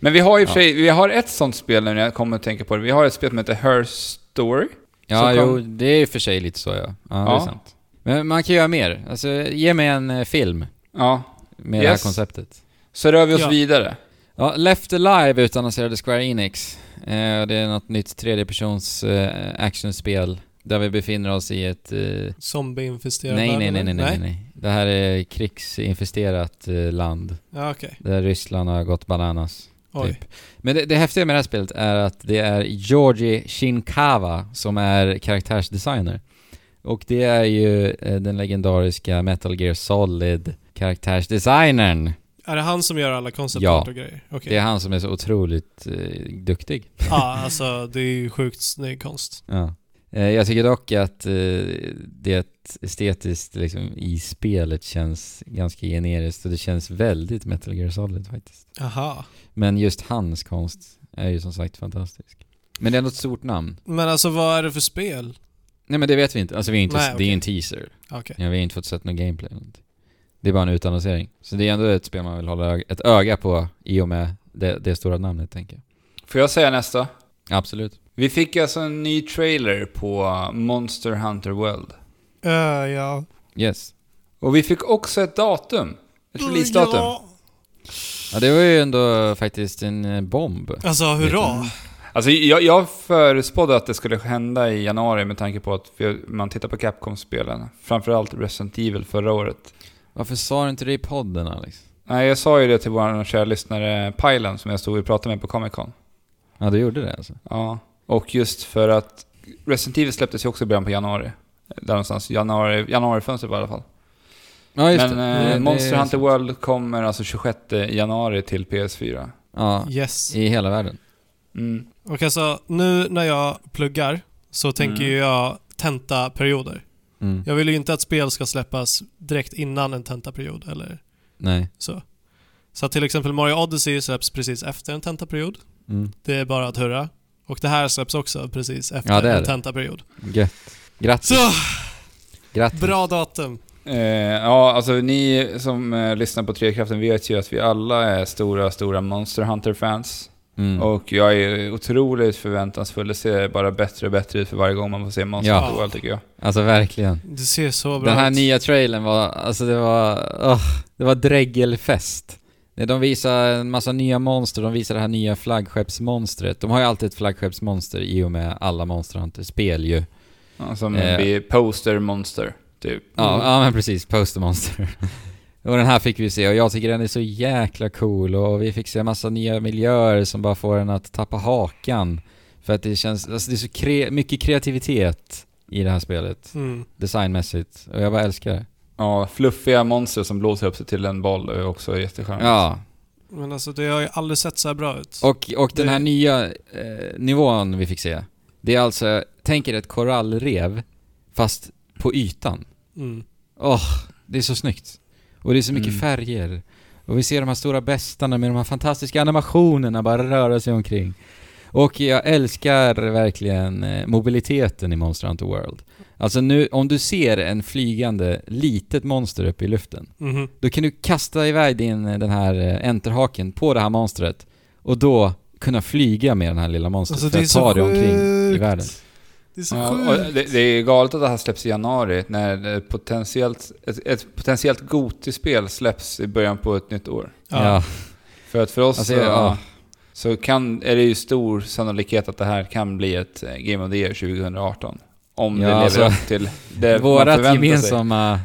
Men vi har ju i och för Ja. sig, vi har ett sånt spel nu när jag kommer att tänka på det. Vi har ett spel som heter Her Story. ja, som jo, kom- det är i och för sig lite så ja. Ja, det är sant. Men man kan göra mer. Alltså, ge mig en eh, film Ja, med det här Yes. konceptet. så rör vi oss Ja. vidare. Ja, Left Alive utannonserade Square Enix. Eh, det är något nytt tredjepersons eh, actionspel där vi befinner oss i ett... Eh, Zombie-infesterad nej, nej, nej, nej, nej, nej. Det här är krigsinfesterat eh, land Ja, okej. där Ryssland har gått bananas. Oj. Typ. Men det, det häftiga med det här spelet är att det är Georgi Shinkawa som är karaktärsdesigner. Och det är ju eh, den legendariska Metal Gear Solid karaktärsdesignern. Är det han som gör alla concept Ja. och grejer? Okej. Det är han som är så otroligt eh, duktig. Ja, alltså det är ju sjukt snygg konst. Ja. Eh, jag tycker dock att eh, det estetiskt liksom, i spelet känns ganska generiskt och det känns väldigt Metal Gear Solid faktiskt. Aha. Men just hans konst är ju som sagt fantastisk. Men det är ändå ett stort namn. Men alltså vad är det för spel? Nej men det vet vi inte. Alltså vi är inte, Nej, det är okej. ju en teaser. Okej. Ja, vi har inte fått sett någon gameplay eller någonting. Det är bara en utannonsering. Så det är ändå ett spel man vill hålla ett öga på i och med det, det stora namnet tänker jag. Får jag säga nästa? Absolut. Vi fick alltså en ny trailer på Monster Hunter World. Uh, ja. Yes. Och vi fick också ett datum. Ett releasedatum. Ja. Ja det var ju ändå faktiskt en eh, bomb. Alltså hurra. Alltså jag, jag förutspådde att det skulle hända i januari med tanke på att vi, man tittar på Capcom-spelen. Framförallt Resident Evil förra året. Varför sa du inte det i podden Alex? Nej, jag sa ju det till vår kära lyssnare Pajlen som jag stod och pratade med på Comic Con. Ja du gjorde det alltså? Ja, och just för att Resident Evil släpptes ju också i början på januari. Där någonstans, januari, januarifönstret var i alla fall. Ja just Men det. eh, Det- det Monster är Hunter. World kommer alltså 26 januari till PS4. Ja, Yes. i hela världen. Mm. Och alltså, nu när jag pluggar så tänker Mm. jag tentaperioder. Mm. Jag vill ju inte att spel ska släppas direkt innan en tentaperiod eller Nej. så. Så till exempel Mario Odyssey släpps precis efter en tentaperiod. Mm. Det är bara att hurra. Och det här släpps också precis efter Ja, det är en det. tentaperiod. Gött. Grattis. Så, Grattis. bra datum. Eh, ja, alltså ni som eh, lyssnar på Trekraften vet ju att vi alla är stora, stora Monster Hunter-fans. Mm. Och jag är otroligt förväntansfull. Det ser bara bättre och bättre ut för varje gång man får se Monster Ja. Hunter World tycker jag. Alltså verkligen. Det ser så bra Den här ut. nya trailern var, alltså det var, åh, det var De visar en massa nya monster, de visar det här nya flaggskeppsmonstret. De har ju alltid ett flaggskeppsmonster i och med alla Monster Hunter-spel ju. Ja, som Eh. blir Poster Monster, typ. Ja, Mm. ja men precis, Postermonster. och den här fick vi se och jag tycker den är så jäkla cool och vi fick se en massa nya miljöer som bara får en att tappa hakan. För att det känns, alltså det är så kre- mycket kreativitet i det här spelet, Mm. designmässigt. Och jag bara älskar det. Ja, fluffiga monster som blåser upp sig till en boll är också jättecharmigt. Ja, Men alltså det har ju aldrig sett så här bra ut. Och, och den Det- här nya eh, nivån vi fick se, det är alltså, tänk er ett korallrev, fast på ytan. Mm. Åh, det är så snyggt. Och det är så mycket Mm. färger. Och vi ser de här stora bestarna med de här fantastiska animationerna bara röra sig omkring. Och jag älskar verkligen eh, mobiliteten i Monster Hunter World. Alltså nu, om du ser en flygande litet monster uppe i luften, Mhm. då kan du kasta iväg din, den här eh, enterhaken på det här monstret och då kunna flyga med den här lilla monstret Alltså för att ta dig omkring i världen. Det är så Ja, det, det är galet att det här släpps i januari när det potentiellt, ett, ett potentiellt Goti-spel släpps i början på ett nytt år. Ja. Ja. För att för oss Alltså, så, ja. Så kan, är det ju stor sannolikhet att det här kan bli ett eh, Game of the Year 2018. Om Ja, det lever alltså, upp till det Vårat förväntar sig. gemensamma,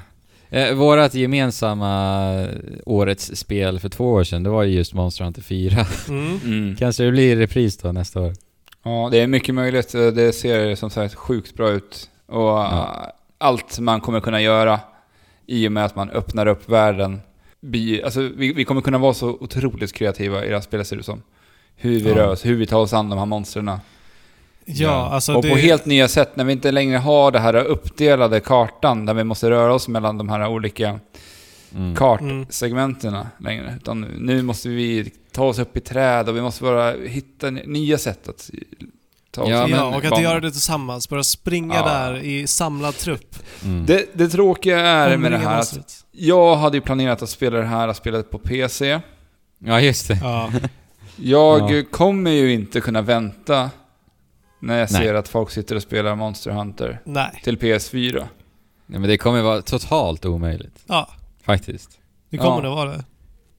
eh, vårat gemensamma årets spel för två år sedan, det var ju just Monster Hunter 4. Mm. Mm. Kanske det blir repris då nästa år. Ja, det är mycket möjligt. Det ser som sagt sjukt bra ut. Och Ja. allt man kommer kunna göra i och med att man öppnar upp världen. blir- Alltså, vi, vi kommer kunna vara så otroligt kreativa i det här spelet ser det som. Hur vi Ja. rör oss, hur vi tar oss an de här monstren. Ja, Ja. alltså och det... på helt nya sätt, när vi inte längre har det här uppdelade kartan där vi måste röra oss mellan de här olika Mm. kartsegmenterna längre. Utan nu måste vi ta oss upp i träd och vi måste bara hitta nya sätt att ta oss Ja, in Ja, och att banan. göra det tillsammans. Bara springa Ja. där i samlad trupp. Mm. Det, det tråkiga är med det här att jag hade ju planerat att spela det här spelet på PC. Ja, just det. Ja. Jag Ja. kommer ju inte kunna vänta när jag Nej. ser att folk sitter och spelar Monster Hunter Nej. till PS4. Nej, men det kommer vara totalt omöjligt. Ja, Faktiskt. det kommer Ja. nog vara det.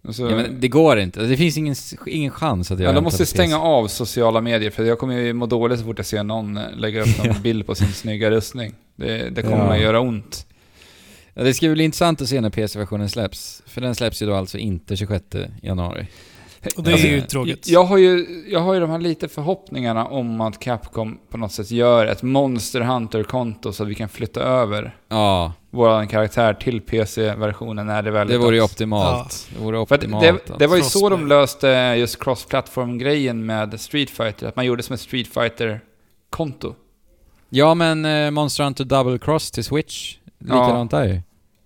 Alltså, Ja, men det går inte. Det finns ingen, ingen chans att jag ja, de måste stänga PC. av sociala medier för jag kommer ju må dåligt så fort jag ser någon eh, lägga upp någon Ja. bild på sin snygga rustning. Det, det kommer Ja. att göra ont. Ja, det ska bli intressant att se när PC-versionen släpps. För den släpps ju då alltså inte 26 januari. Och det Alltså, är ju tråkigt. Jag har ju, jag har ju de här lite förhoppningarna om att Capcom på något sätt gör ett Monster Hunter-konto så att vi kan flytta över Ja, vår karaktär till PC-versionen när det väl är det vore ju optimalt. Det vore För optimalt. det, alltså. det var ju så Crossplay. de löste just cross-platform-grejen med Street Fighter, att man gjorde som ett Street Fighter-konto. Ja, men eh, Monster Hunter Double Cross till Switch. Likadant där ju.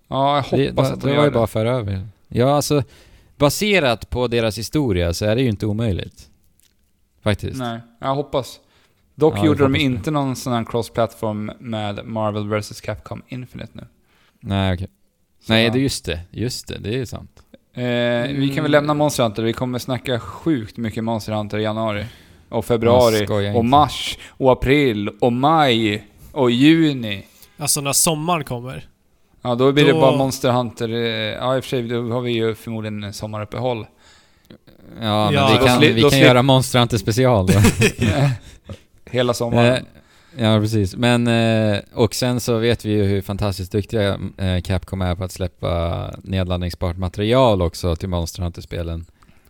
Ja, jag Det, hoppas det, att de det var gör ju det. bara föra över. Ja, alltså baserat på deras historia så är det ju inte omöjligt. Faktiskt. Nej, jag hoppas. Dock Ja, gjorde de hoppas det. inte någon sån här cross-platform med Marvel vs Capcom Infinite nu. Nej, okej. Så, Nej, det är just det. Just det, det är ju sant. Eh, vi kan väl lämna Monster Hunter, vi kommer snacka sjukt mycket Monster Hunter i januari. Och februari, och inte. mars, och april, och maj, och juni. Alltså när sommaren kommer. Ja, då blir det Då- bara Monster Hunter. eh, Ja, i och för sig, då har vi ju förmodligen sommaruppehåll. Ja, men Ja, vi kan, vi kan göra Monster Hunter special då. Hela sommaren. Eh, Ja, precis. Men, eh, och sen så vet vi ju hur fantastiskt duktiga Capcom är på att släppa nedladdningsbart material också till Monster Hunter-spelen.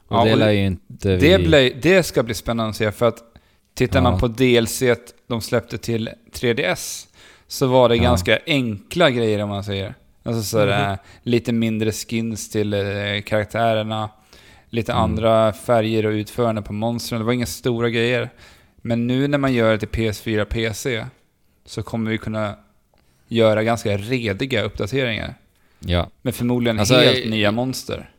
Och Ja, det och lär ju inte vi... det, blir, det ska bli spännande att se, för att tittar Ja. man på DLC de släppte till 3DS, så var det Ja. ganska enkla grejer om man säger. Alltså sådär, Mhm. lite mindre skins till eh, karaktärerna, lite Mm. andra färger och utförande på monstren. Det var inga stora grejer. Men nu när man gör det till PS4 PC, så kommer vi kunna göra ganska rediga uppdateringar. Ja. Med förmodligen Alltså, helt i- nya monster.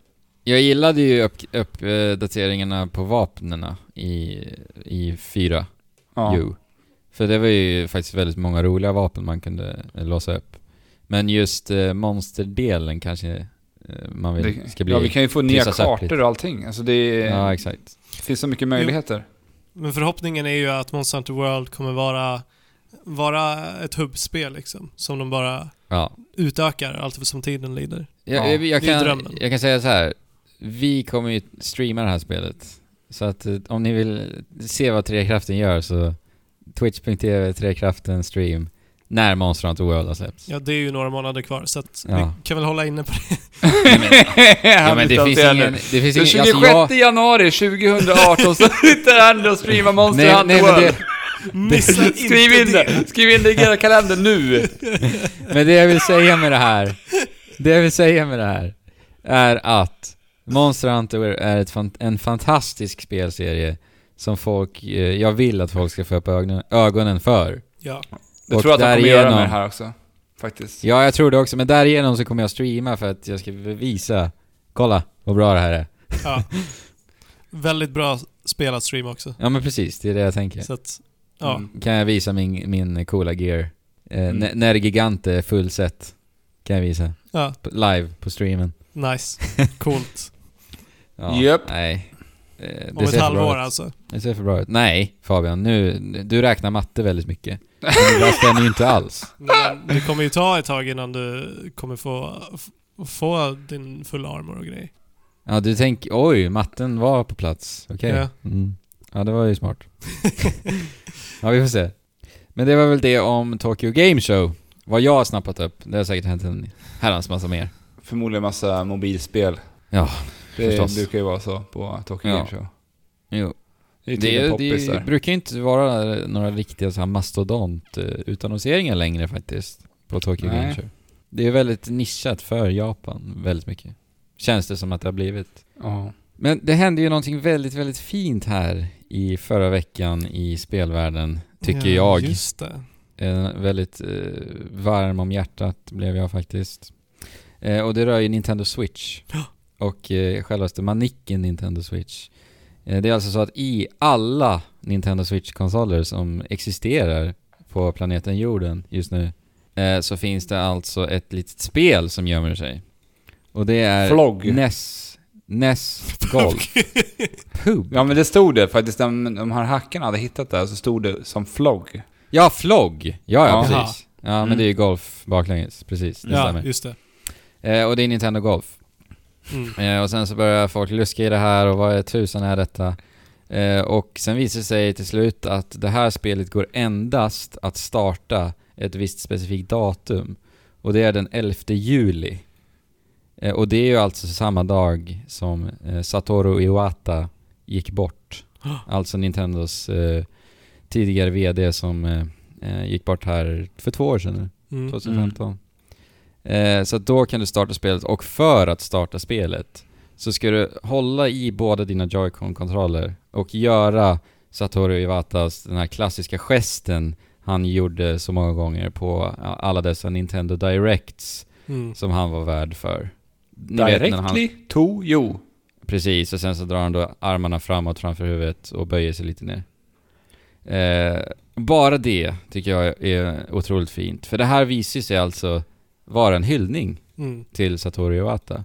Jag gillade ju upp- uppdateringarna på vapnena i, i 4 Ja. ju. För det var ju faktiskt väldigt många roliga vapen man kunde eh, låsa upp. Men just eh, monsterdelen kanske eh, man vill Det, ska bli... ja, vi kan ju få nya kartor och allting. Alltså det, är, Ja, exakt. det finns så mycket möjligheter. Men förhoppningen är ju att Monster Hunter World kommer vara, vara ett hubbspel liksom. Som de bara Ja. utökar allt som tiden lider. Jag, Ja, jag, jag, kan, drömmen. jag kan säga så här. Vi kommer ju streama det här spelet. Så att eh, om ni vill se vad Trekraften gör så Twitch.tv Trekraften stream när Monster Hunter World har släppts. Ja, det är ju några månader kvar så att Ja. vi kan väl hålla inne på det. Ja, men det finns ingen... Det finns Den ingen 26 alltså jag, januari 2018 så sitter han och streamar Monster nej, Hunter nej, men, World. det, Missa inte Skriv in det! Skriv in det i era kalender nu! men det jag vill säga med det här, det jag vill säga med det här, är att Monster Hunter är ett fan, en fantastisk spelserie som folk, eh, jag vill att folk ska få upp ögonen, ögonen för. Ja. Jag Och tror att de kommer göra med det här också. Faktiskt. Ja, jag tror det också, men därigenom så kommer jag streama för att jag ska visa, kolla vad bra det här är. ja. Väldigt bra spelat stream också. Ja men precis, det är det jag tänker. Så att, ja. Mm. Kan jag visa min, min coola gear. Eh, Mm. När Gigante är fullset. Kan jag visa. Ja, Live på streamen. nice. Coolt. Ja, Japp. Nej. Eh, Det Om ett halvår alltså. Det ser för bra ut. Nej, Fabian. Nu, du räknar matte väldigt mycket. Men det stämmer ju inte alls. Men det kommer ju ta ett tag innan du kommer få, få din fulla armor och grejer. Ja, du tänker, oj, matten var på plats. Okej. Ja. Mm. Ja, det var ju smart. ja, vi får se. Men det var väl det om Tokyo Game Show. Vad jag har snappat upp. Det har säkert hänt en herrans massa mer. Förmodligen massa mobilspel. Ja, Det förstås. brukar ju vara så på Tokyo Ja. Game Show. Jo. Det är Det, det, poppis där. brukar ju inte vara några riktiga så här mastodont eh, utannonseringar längre faktiskt. På Tokyo Nej. Game Show. Det är väldigt nischat för Japan, väldigt mycket. Känns det som att det har blivit. Ja. Men det hände ju någonting väldigt, väldigt fint här i förra veckan i spelvärlden, tycker ja, jag. Just det. Eh, väldigt eh, varm om hjärtat blev jag faktiskt. Eh, och det rör ju Nintendo Switch. Och eh, självaste manicken Nintendo Switch. Eh, det är alltså så att i alla Nintendo Switch-konsoler som existerar på planeten jorden just nu eh, så finns det alltså ett litet spel som gömmer sig. Och det är Flogg. NES, NES Golf. Pub. Ja men det stod det faktiskt, de, de här hackarna hade hittat det, så stod det som flogg. Ja, flogg! Ja, ja, Jaha. precis. Ja, men Mm. det är ju golf baklänges. Precis, det ja, stämmer. just det. Eh, och det är Nintendo Golf. Mm. Eh, och sen så börjar folk luska i det här och vad är tusan är detta? Eh, och sen visar det sig till slut att det här spelet går endast att starta ett visst specifikt datum. Och det är den 11 juli. Eh, och det är ju alltså samma dag som eh, Satoru Iwata gick bort. Alltså Nintendos eh, tidigare VD som eh, gick bort här för två år sedan nu. Mm. 2015. Eh, så då kan du starta spelet och för att starta spelet så ska du hålla i båda dina Joy-Con-kontroller och göra Satoru Iwatas, den här klassiska gesten han gjorde så många gånger på alla dessa Nintendo Directs Mm. som han var värd för. Ni vet när han, Directly to you. Precis, och sen så drar han då armarna framåt framför huvudet och böjer sig lite ner. Eh, bara det tycker jag är otroligt fint. För det här visar sig alltså vara en hyllning Mm. till Satoru Iwata.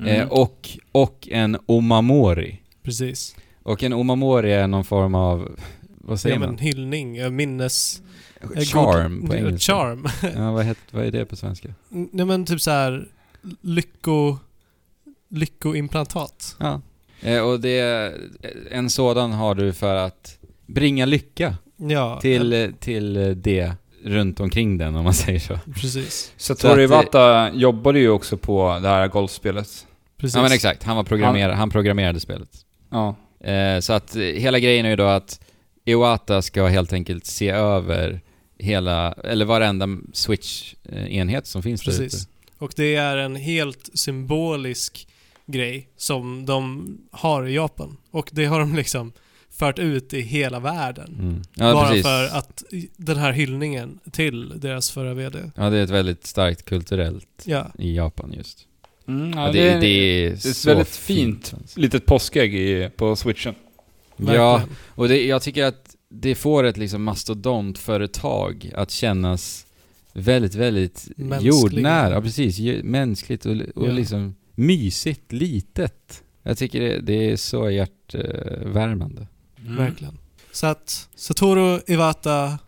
Mm. Eh, och, och en omamori. Precis. Och en omamori är någon form av, vad säger Ja, man? men hyllning, eh, minnes... eh, Charm god- på engelska. Charm. Ja, vad, heter, vad är det på svenska? Nej men typ så här lycko... Lyckoimplantat. Ja. Eh, och det, en sådan har du för att bringa lycka Ja. till, eh, till det runt omkring den om man säger så. Precis. Satoru att, eh, Iwata jobbade ju också på det här golfspelet. Precis. Ja men exakt, han var programmerare, han programmerade spelet. Ja. Eh, så att eh, hela grejen är ju då att Iwata ska helt enkelt se över hela, eller varenda Switch-enhet som finns där Precis. ute. Och det är en helt symbolisk grej som de har i Japan. Och det har de liksom fört ut i hela världen. Mm. Ja, bara precis. för att den här hyllningen till deras förra VD. Ja, det är ett väldigt starkt kulturellt Ja, i Japan just. Mm, Ja, ja, det, det, är ett så väldigt fint alltså. litet påskägg i, på switchen. Ja, verkligen. och det, jag tycker att det får ett liksom mastodontföretag att kännas väldigt, väldigt Mänskliga. jordnära. Ja, precis. Mänskligt och, och Ja. liksom mysigt, litet. Jag tycker det, det är så hjärtvärmande. Verkligen. Så att Satoru Iwata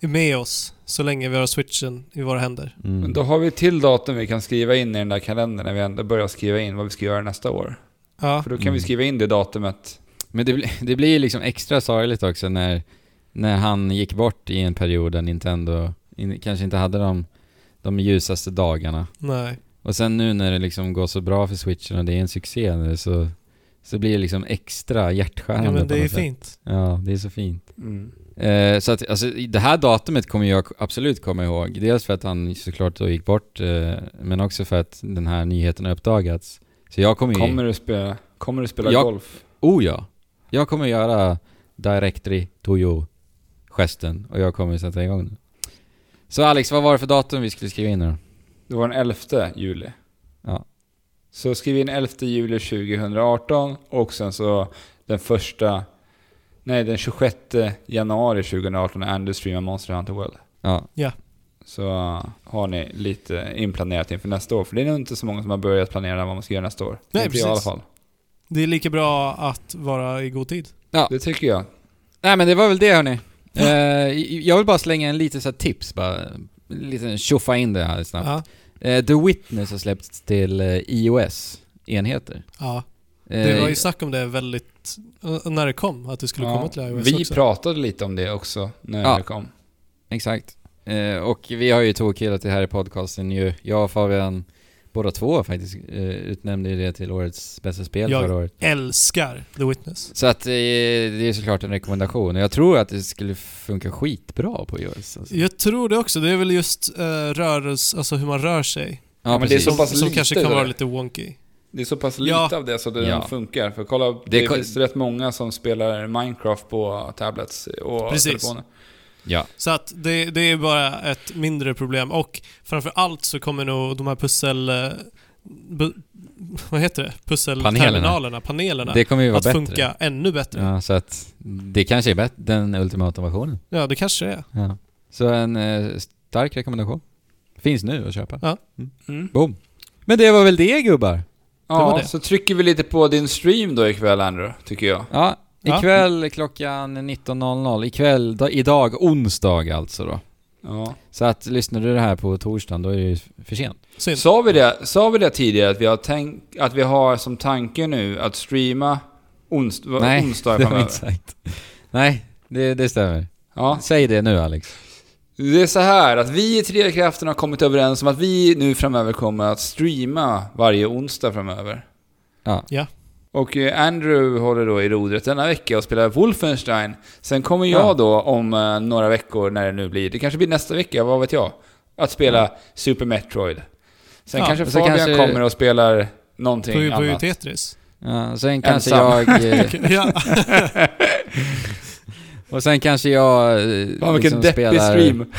är med oss så länge vi har switchen i våra händer. Mm. Men då har vi till datum vi kan skriva in i den där kalendern när vi ändå börjar skriva in vad vi ska göra nästa år. Ja, För då kan Mm. vi skriva in det datumet. Men det, blir- det blir liksom extra sorgligt också när, när han gick bort i en period där Nintendo in, kanske inte hade de, de ljusaste dagarna. nej. Och sen nu när det liksom går så bra för switchen och det är en succé nu så, så blir det liksom extra hjärtskärande Ja, men det är sätt. fint. Ja, det är så fint. Mm. Eh, så att, alltså, det här datumet kommer jag absolut komma ihåg. Dels för att han såklart då gick bort, eh, men också för att den här nyheten har uppdagats. Så jag kommer ju... Kommer du spela, kommer du spela Ja. golf? Oh ja! Jag kommer göra Directory to you-gesten och jag kommer sätta igång nu. Så Alex, vad var det för datum vi skulle skriva in nu? Det var den 11 juli. Ja. Så skriv in 11 juli 2018 och sen så den första... Nej, den 26 januari 2018 när Andrew streamar Monster Hunter World. Ja, Så uh, har ni lite inplanerat inför nästa år. För det är nog inte så många som har börjat planera vad man ska göra nästa år. Nej, inte jag i alla precis. fall. Det är lika bra att vara i god tid. Det tycker jag. Nej men det var väl det hörni. Eh, jag vill bara slänga en liten så här tips bara. Lite tjoffa in det här snabbt. Ja. Eh, The Witness har släppts till eh, iOS-enheter. ja. Eh, Det var ju snack om det väldigt... När det kom, att det skulle komma till iOS vi också. pratade lite om det också när Ja. det kom. Exakt. Och vi har ju tokhyllat det här i podcasten ju. Jag och Fabian, båda två faktiskt, eh, utnämnde det till årets bästa spel Jag- förra året. Älskar The Witness. Så att eh, det är såklart en rekommendation. Och Jag tror att det skulle funka skitbra på iOS. Alltså. Jag tror det också. Det är väl just uh, rörelse, alltså hur man rör sig. Ja, men det är så pass som, som lite kanske kan vara lite wonky. Det är så pass Ja. lite av det så att det Ja. funkar. För kolla, det, Det finns rätt många som spelar Minecraft på tablets och Precis. telefoner. Ja. Så att det, det är bara ett mindre problem. Och framför allt så kommer nog de här pussel... eh, Bu, vad heter det? Pusselterminalerna, panelerna, Det kommer ju vara att bättre. funka ännu bättre. Ja. Ja, så att det kanske är bättre, den ultimata versionen. det kanske det är. Ja. Så en eh, stark rekommendation. Finns nu att köpa. Mm. Boom. Men det var väl det gubbar? Ja, det. så trycker vi lite på din stream då ikväll Andrew, tycker jag. Ja, Ja. ikväll klockan 19.00. Ikväll, da, idag onsdag alltså då. Ja. Så att lyssnar du det här på torsdagen, då är det ju för sent. Synd. Sa vi, det, sa vi det tidigare att vi har, tänk, att vi har som tanke nu att streama ons, Nej, onsdag det har vi framöver? inte sagt. Nej, det, det stämmer. Ja. Säg det nu Alex. Det är så här att vi i Tre Kraften har kommit överens om att vi nu framöver kommer att streama varje onsdag framöver. Ja. Och eh, Andrew håller då i rodret denna vecka och spelar Wolfenstein. Sen kommer jag Ja. då om eh, några veckor, när det nu blir, det kanske blir nästa vecka, vad vet jag? Att spela Super Metroid. Sen Ja, kanske Fabian kanske- kommer och spelar någonting På, på annat. Tetris. ja sen kanske Ensam. jag... eh, ja. Och sen kanske jag... Fan vilken liksom deppig spelar- stream.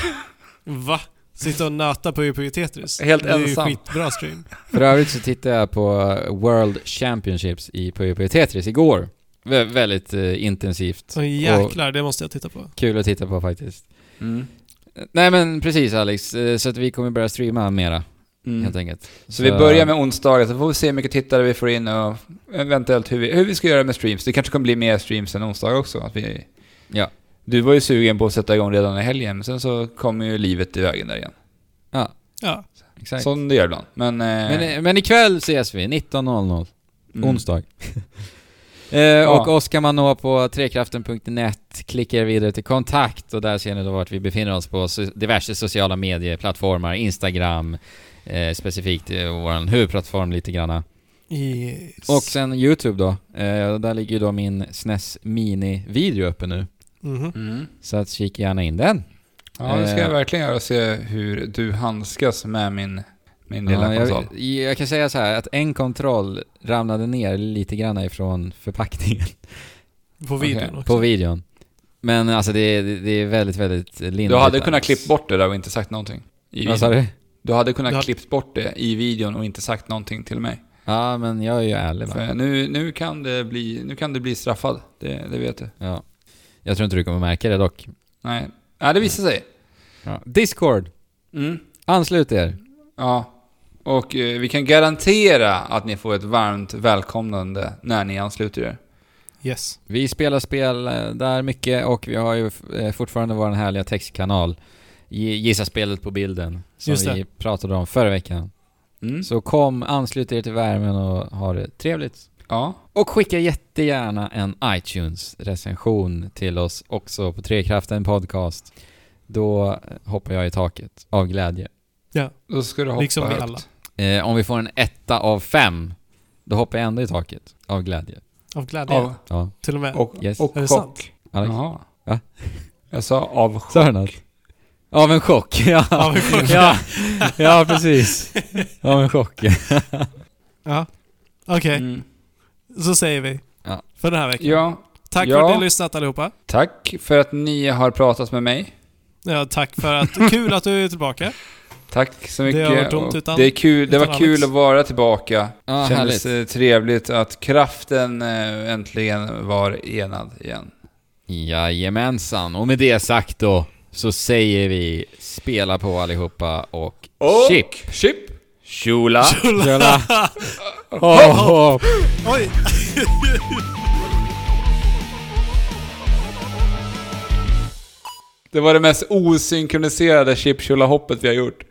Va? Sitta och nöta på på Tetris? Helt det är ensam. ju skitbra stream. För övrigt så tittade jag på World Championships i Puyo Tetris igår. Vä väldigt eh, intensivt. Så jäklar, det måste jag titta på. Kul att titta på faktiskt. Mm. Nej men precis Alex, Eh, så att vi kommer börja streama mera Mm. helt enkelt. Så vi börjar med onsdagar, så får vi se hur mycket tittare vi får in och eventuellt hur vi, hur vi ska göra med streams. Det kanske kommer bli mer streams än onsdagar också. Att vi, Ja. Du var ju sugen på att sätta igång redan i helgen, men sen så kommer ju livet i vägen där igen. Ja, Ja. exakt. Som det gör ibland. Men... Eh, Men, eh, men ikväll ses vi, 19.00. mm. Onsdag. eh, Och oss kan man nå på trekraften.net, klicka er vidare till kontakt och där ser ni då vart vi befinner oss på so diverse sociala medieplattformar, Instagram, eh, specifikt eh, vår huvudplattform lite granna. Yes. Och sen YouTube då, eh, där ligger ju då min SNES Mini-video uppe nu. Mhm. Mm. Så att kika gärna in den. Ja, det ska jag Eh. verkligen göra och se hur du handskas med min, min lilla Ja, konsol. jag, jag kan säga så här att en kontroll ramlade ner lite grann ifrån förpackningen. På videon Okej, också. På videon. Men alltså det, är- det är väldigt, väldigt lindrigt. Du hade kunnat klippt bort det där och inte sagt någonting. I Vad sa videon. du? Du hade kunnat Du hade- klippt bort det i videon och inte sagt någonting till mig. Ja, men jag är ju ärlig va? För nu, nu, kan det bli, nu kan det bli straffad. Det, det vet du. Ja. Jag tror inte du kommer märka det dock. Nej. Nej, det visar sig. Ja. Discord. Mm. Anslut er. Ja. Och eh, vi kan garantera att ni får ett varmt välkomnande när ni ansluter er. Yes. Vi spelar spel eh, där mycket och vi har ju eh, fortfarande vår härliga textkanal. Gi- Gissa spelet på bilden. Som vi pratade om förra veckan. Mm. Så kom, anslut er till värmen och ha det trevligt. Ja. Och skicka jättegärna en iTunes-recension till oss också på Trekraften Podcast. Då hoppar jag i taket av glädje. Då ska du hoppa Liksom vi alla. Eh, om vi får en etta av fem, då hoppar jag ändå i taket av glädje. Av glädje. Av, Ja, Till och med. och, Yes. och Är det chock. Alex? Jaha. Va? Jag sa av chock. Sa du något? Av en chock, ja. Av en chock. ja. ja, precis. Av en chock. Ja. Okej, Mm. Så säger vi. Ja. För den här veckan. Ja, Tack Ja. för att ni har lyssnat allihopa. tack för att ni har pratat med mig. Ja, tack för att... Kul att du är tillbaka. Tack så Det mycket. har varit utan- det, är kul, det var kul Alex. att vara tillbaka. Ja, Kändes härligt. eh, trevligt att kraften eh, äntligen var enad igen. Jajamensan. Och med det sagt då, så säger vi spela på allihopa och Och chip. chip. Shula. Tjena. Oh, oh. Oj! Det var det mest osynkroniserade chip hoppet vi har gjort.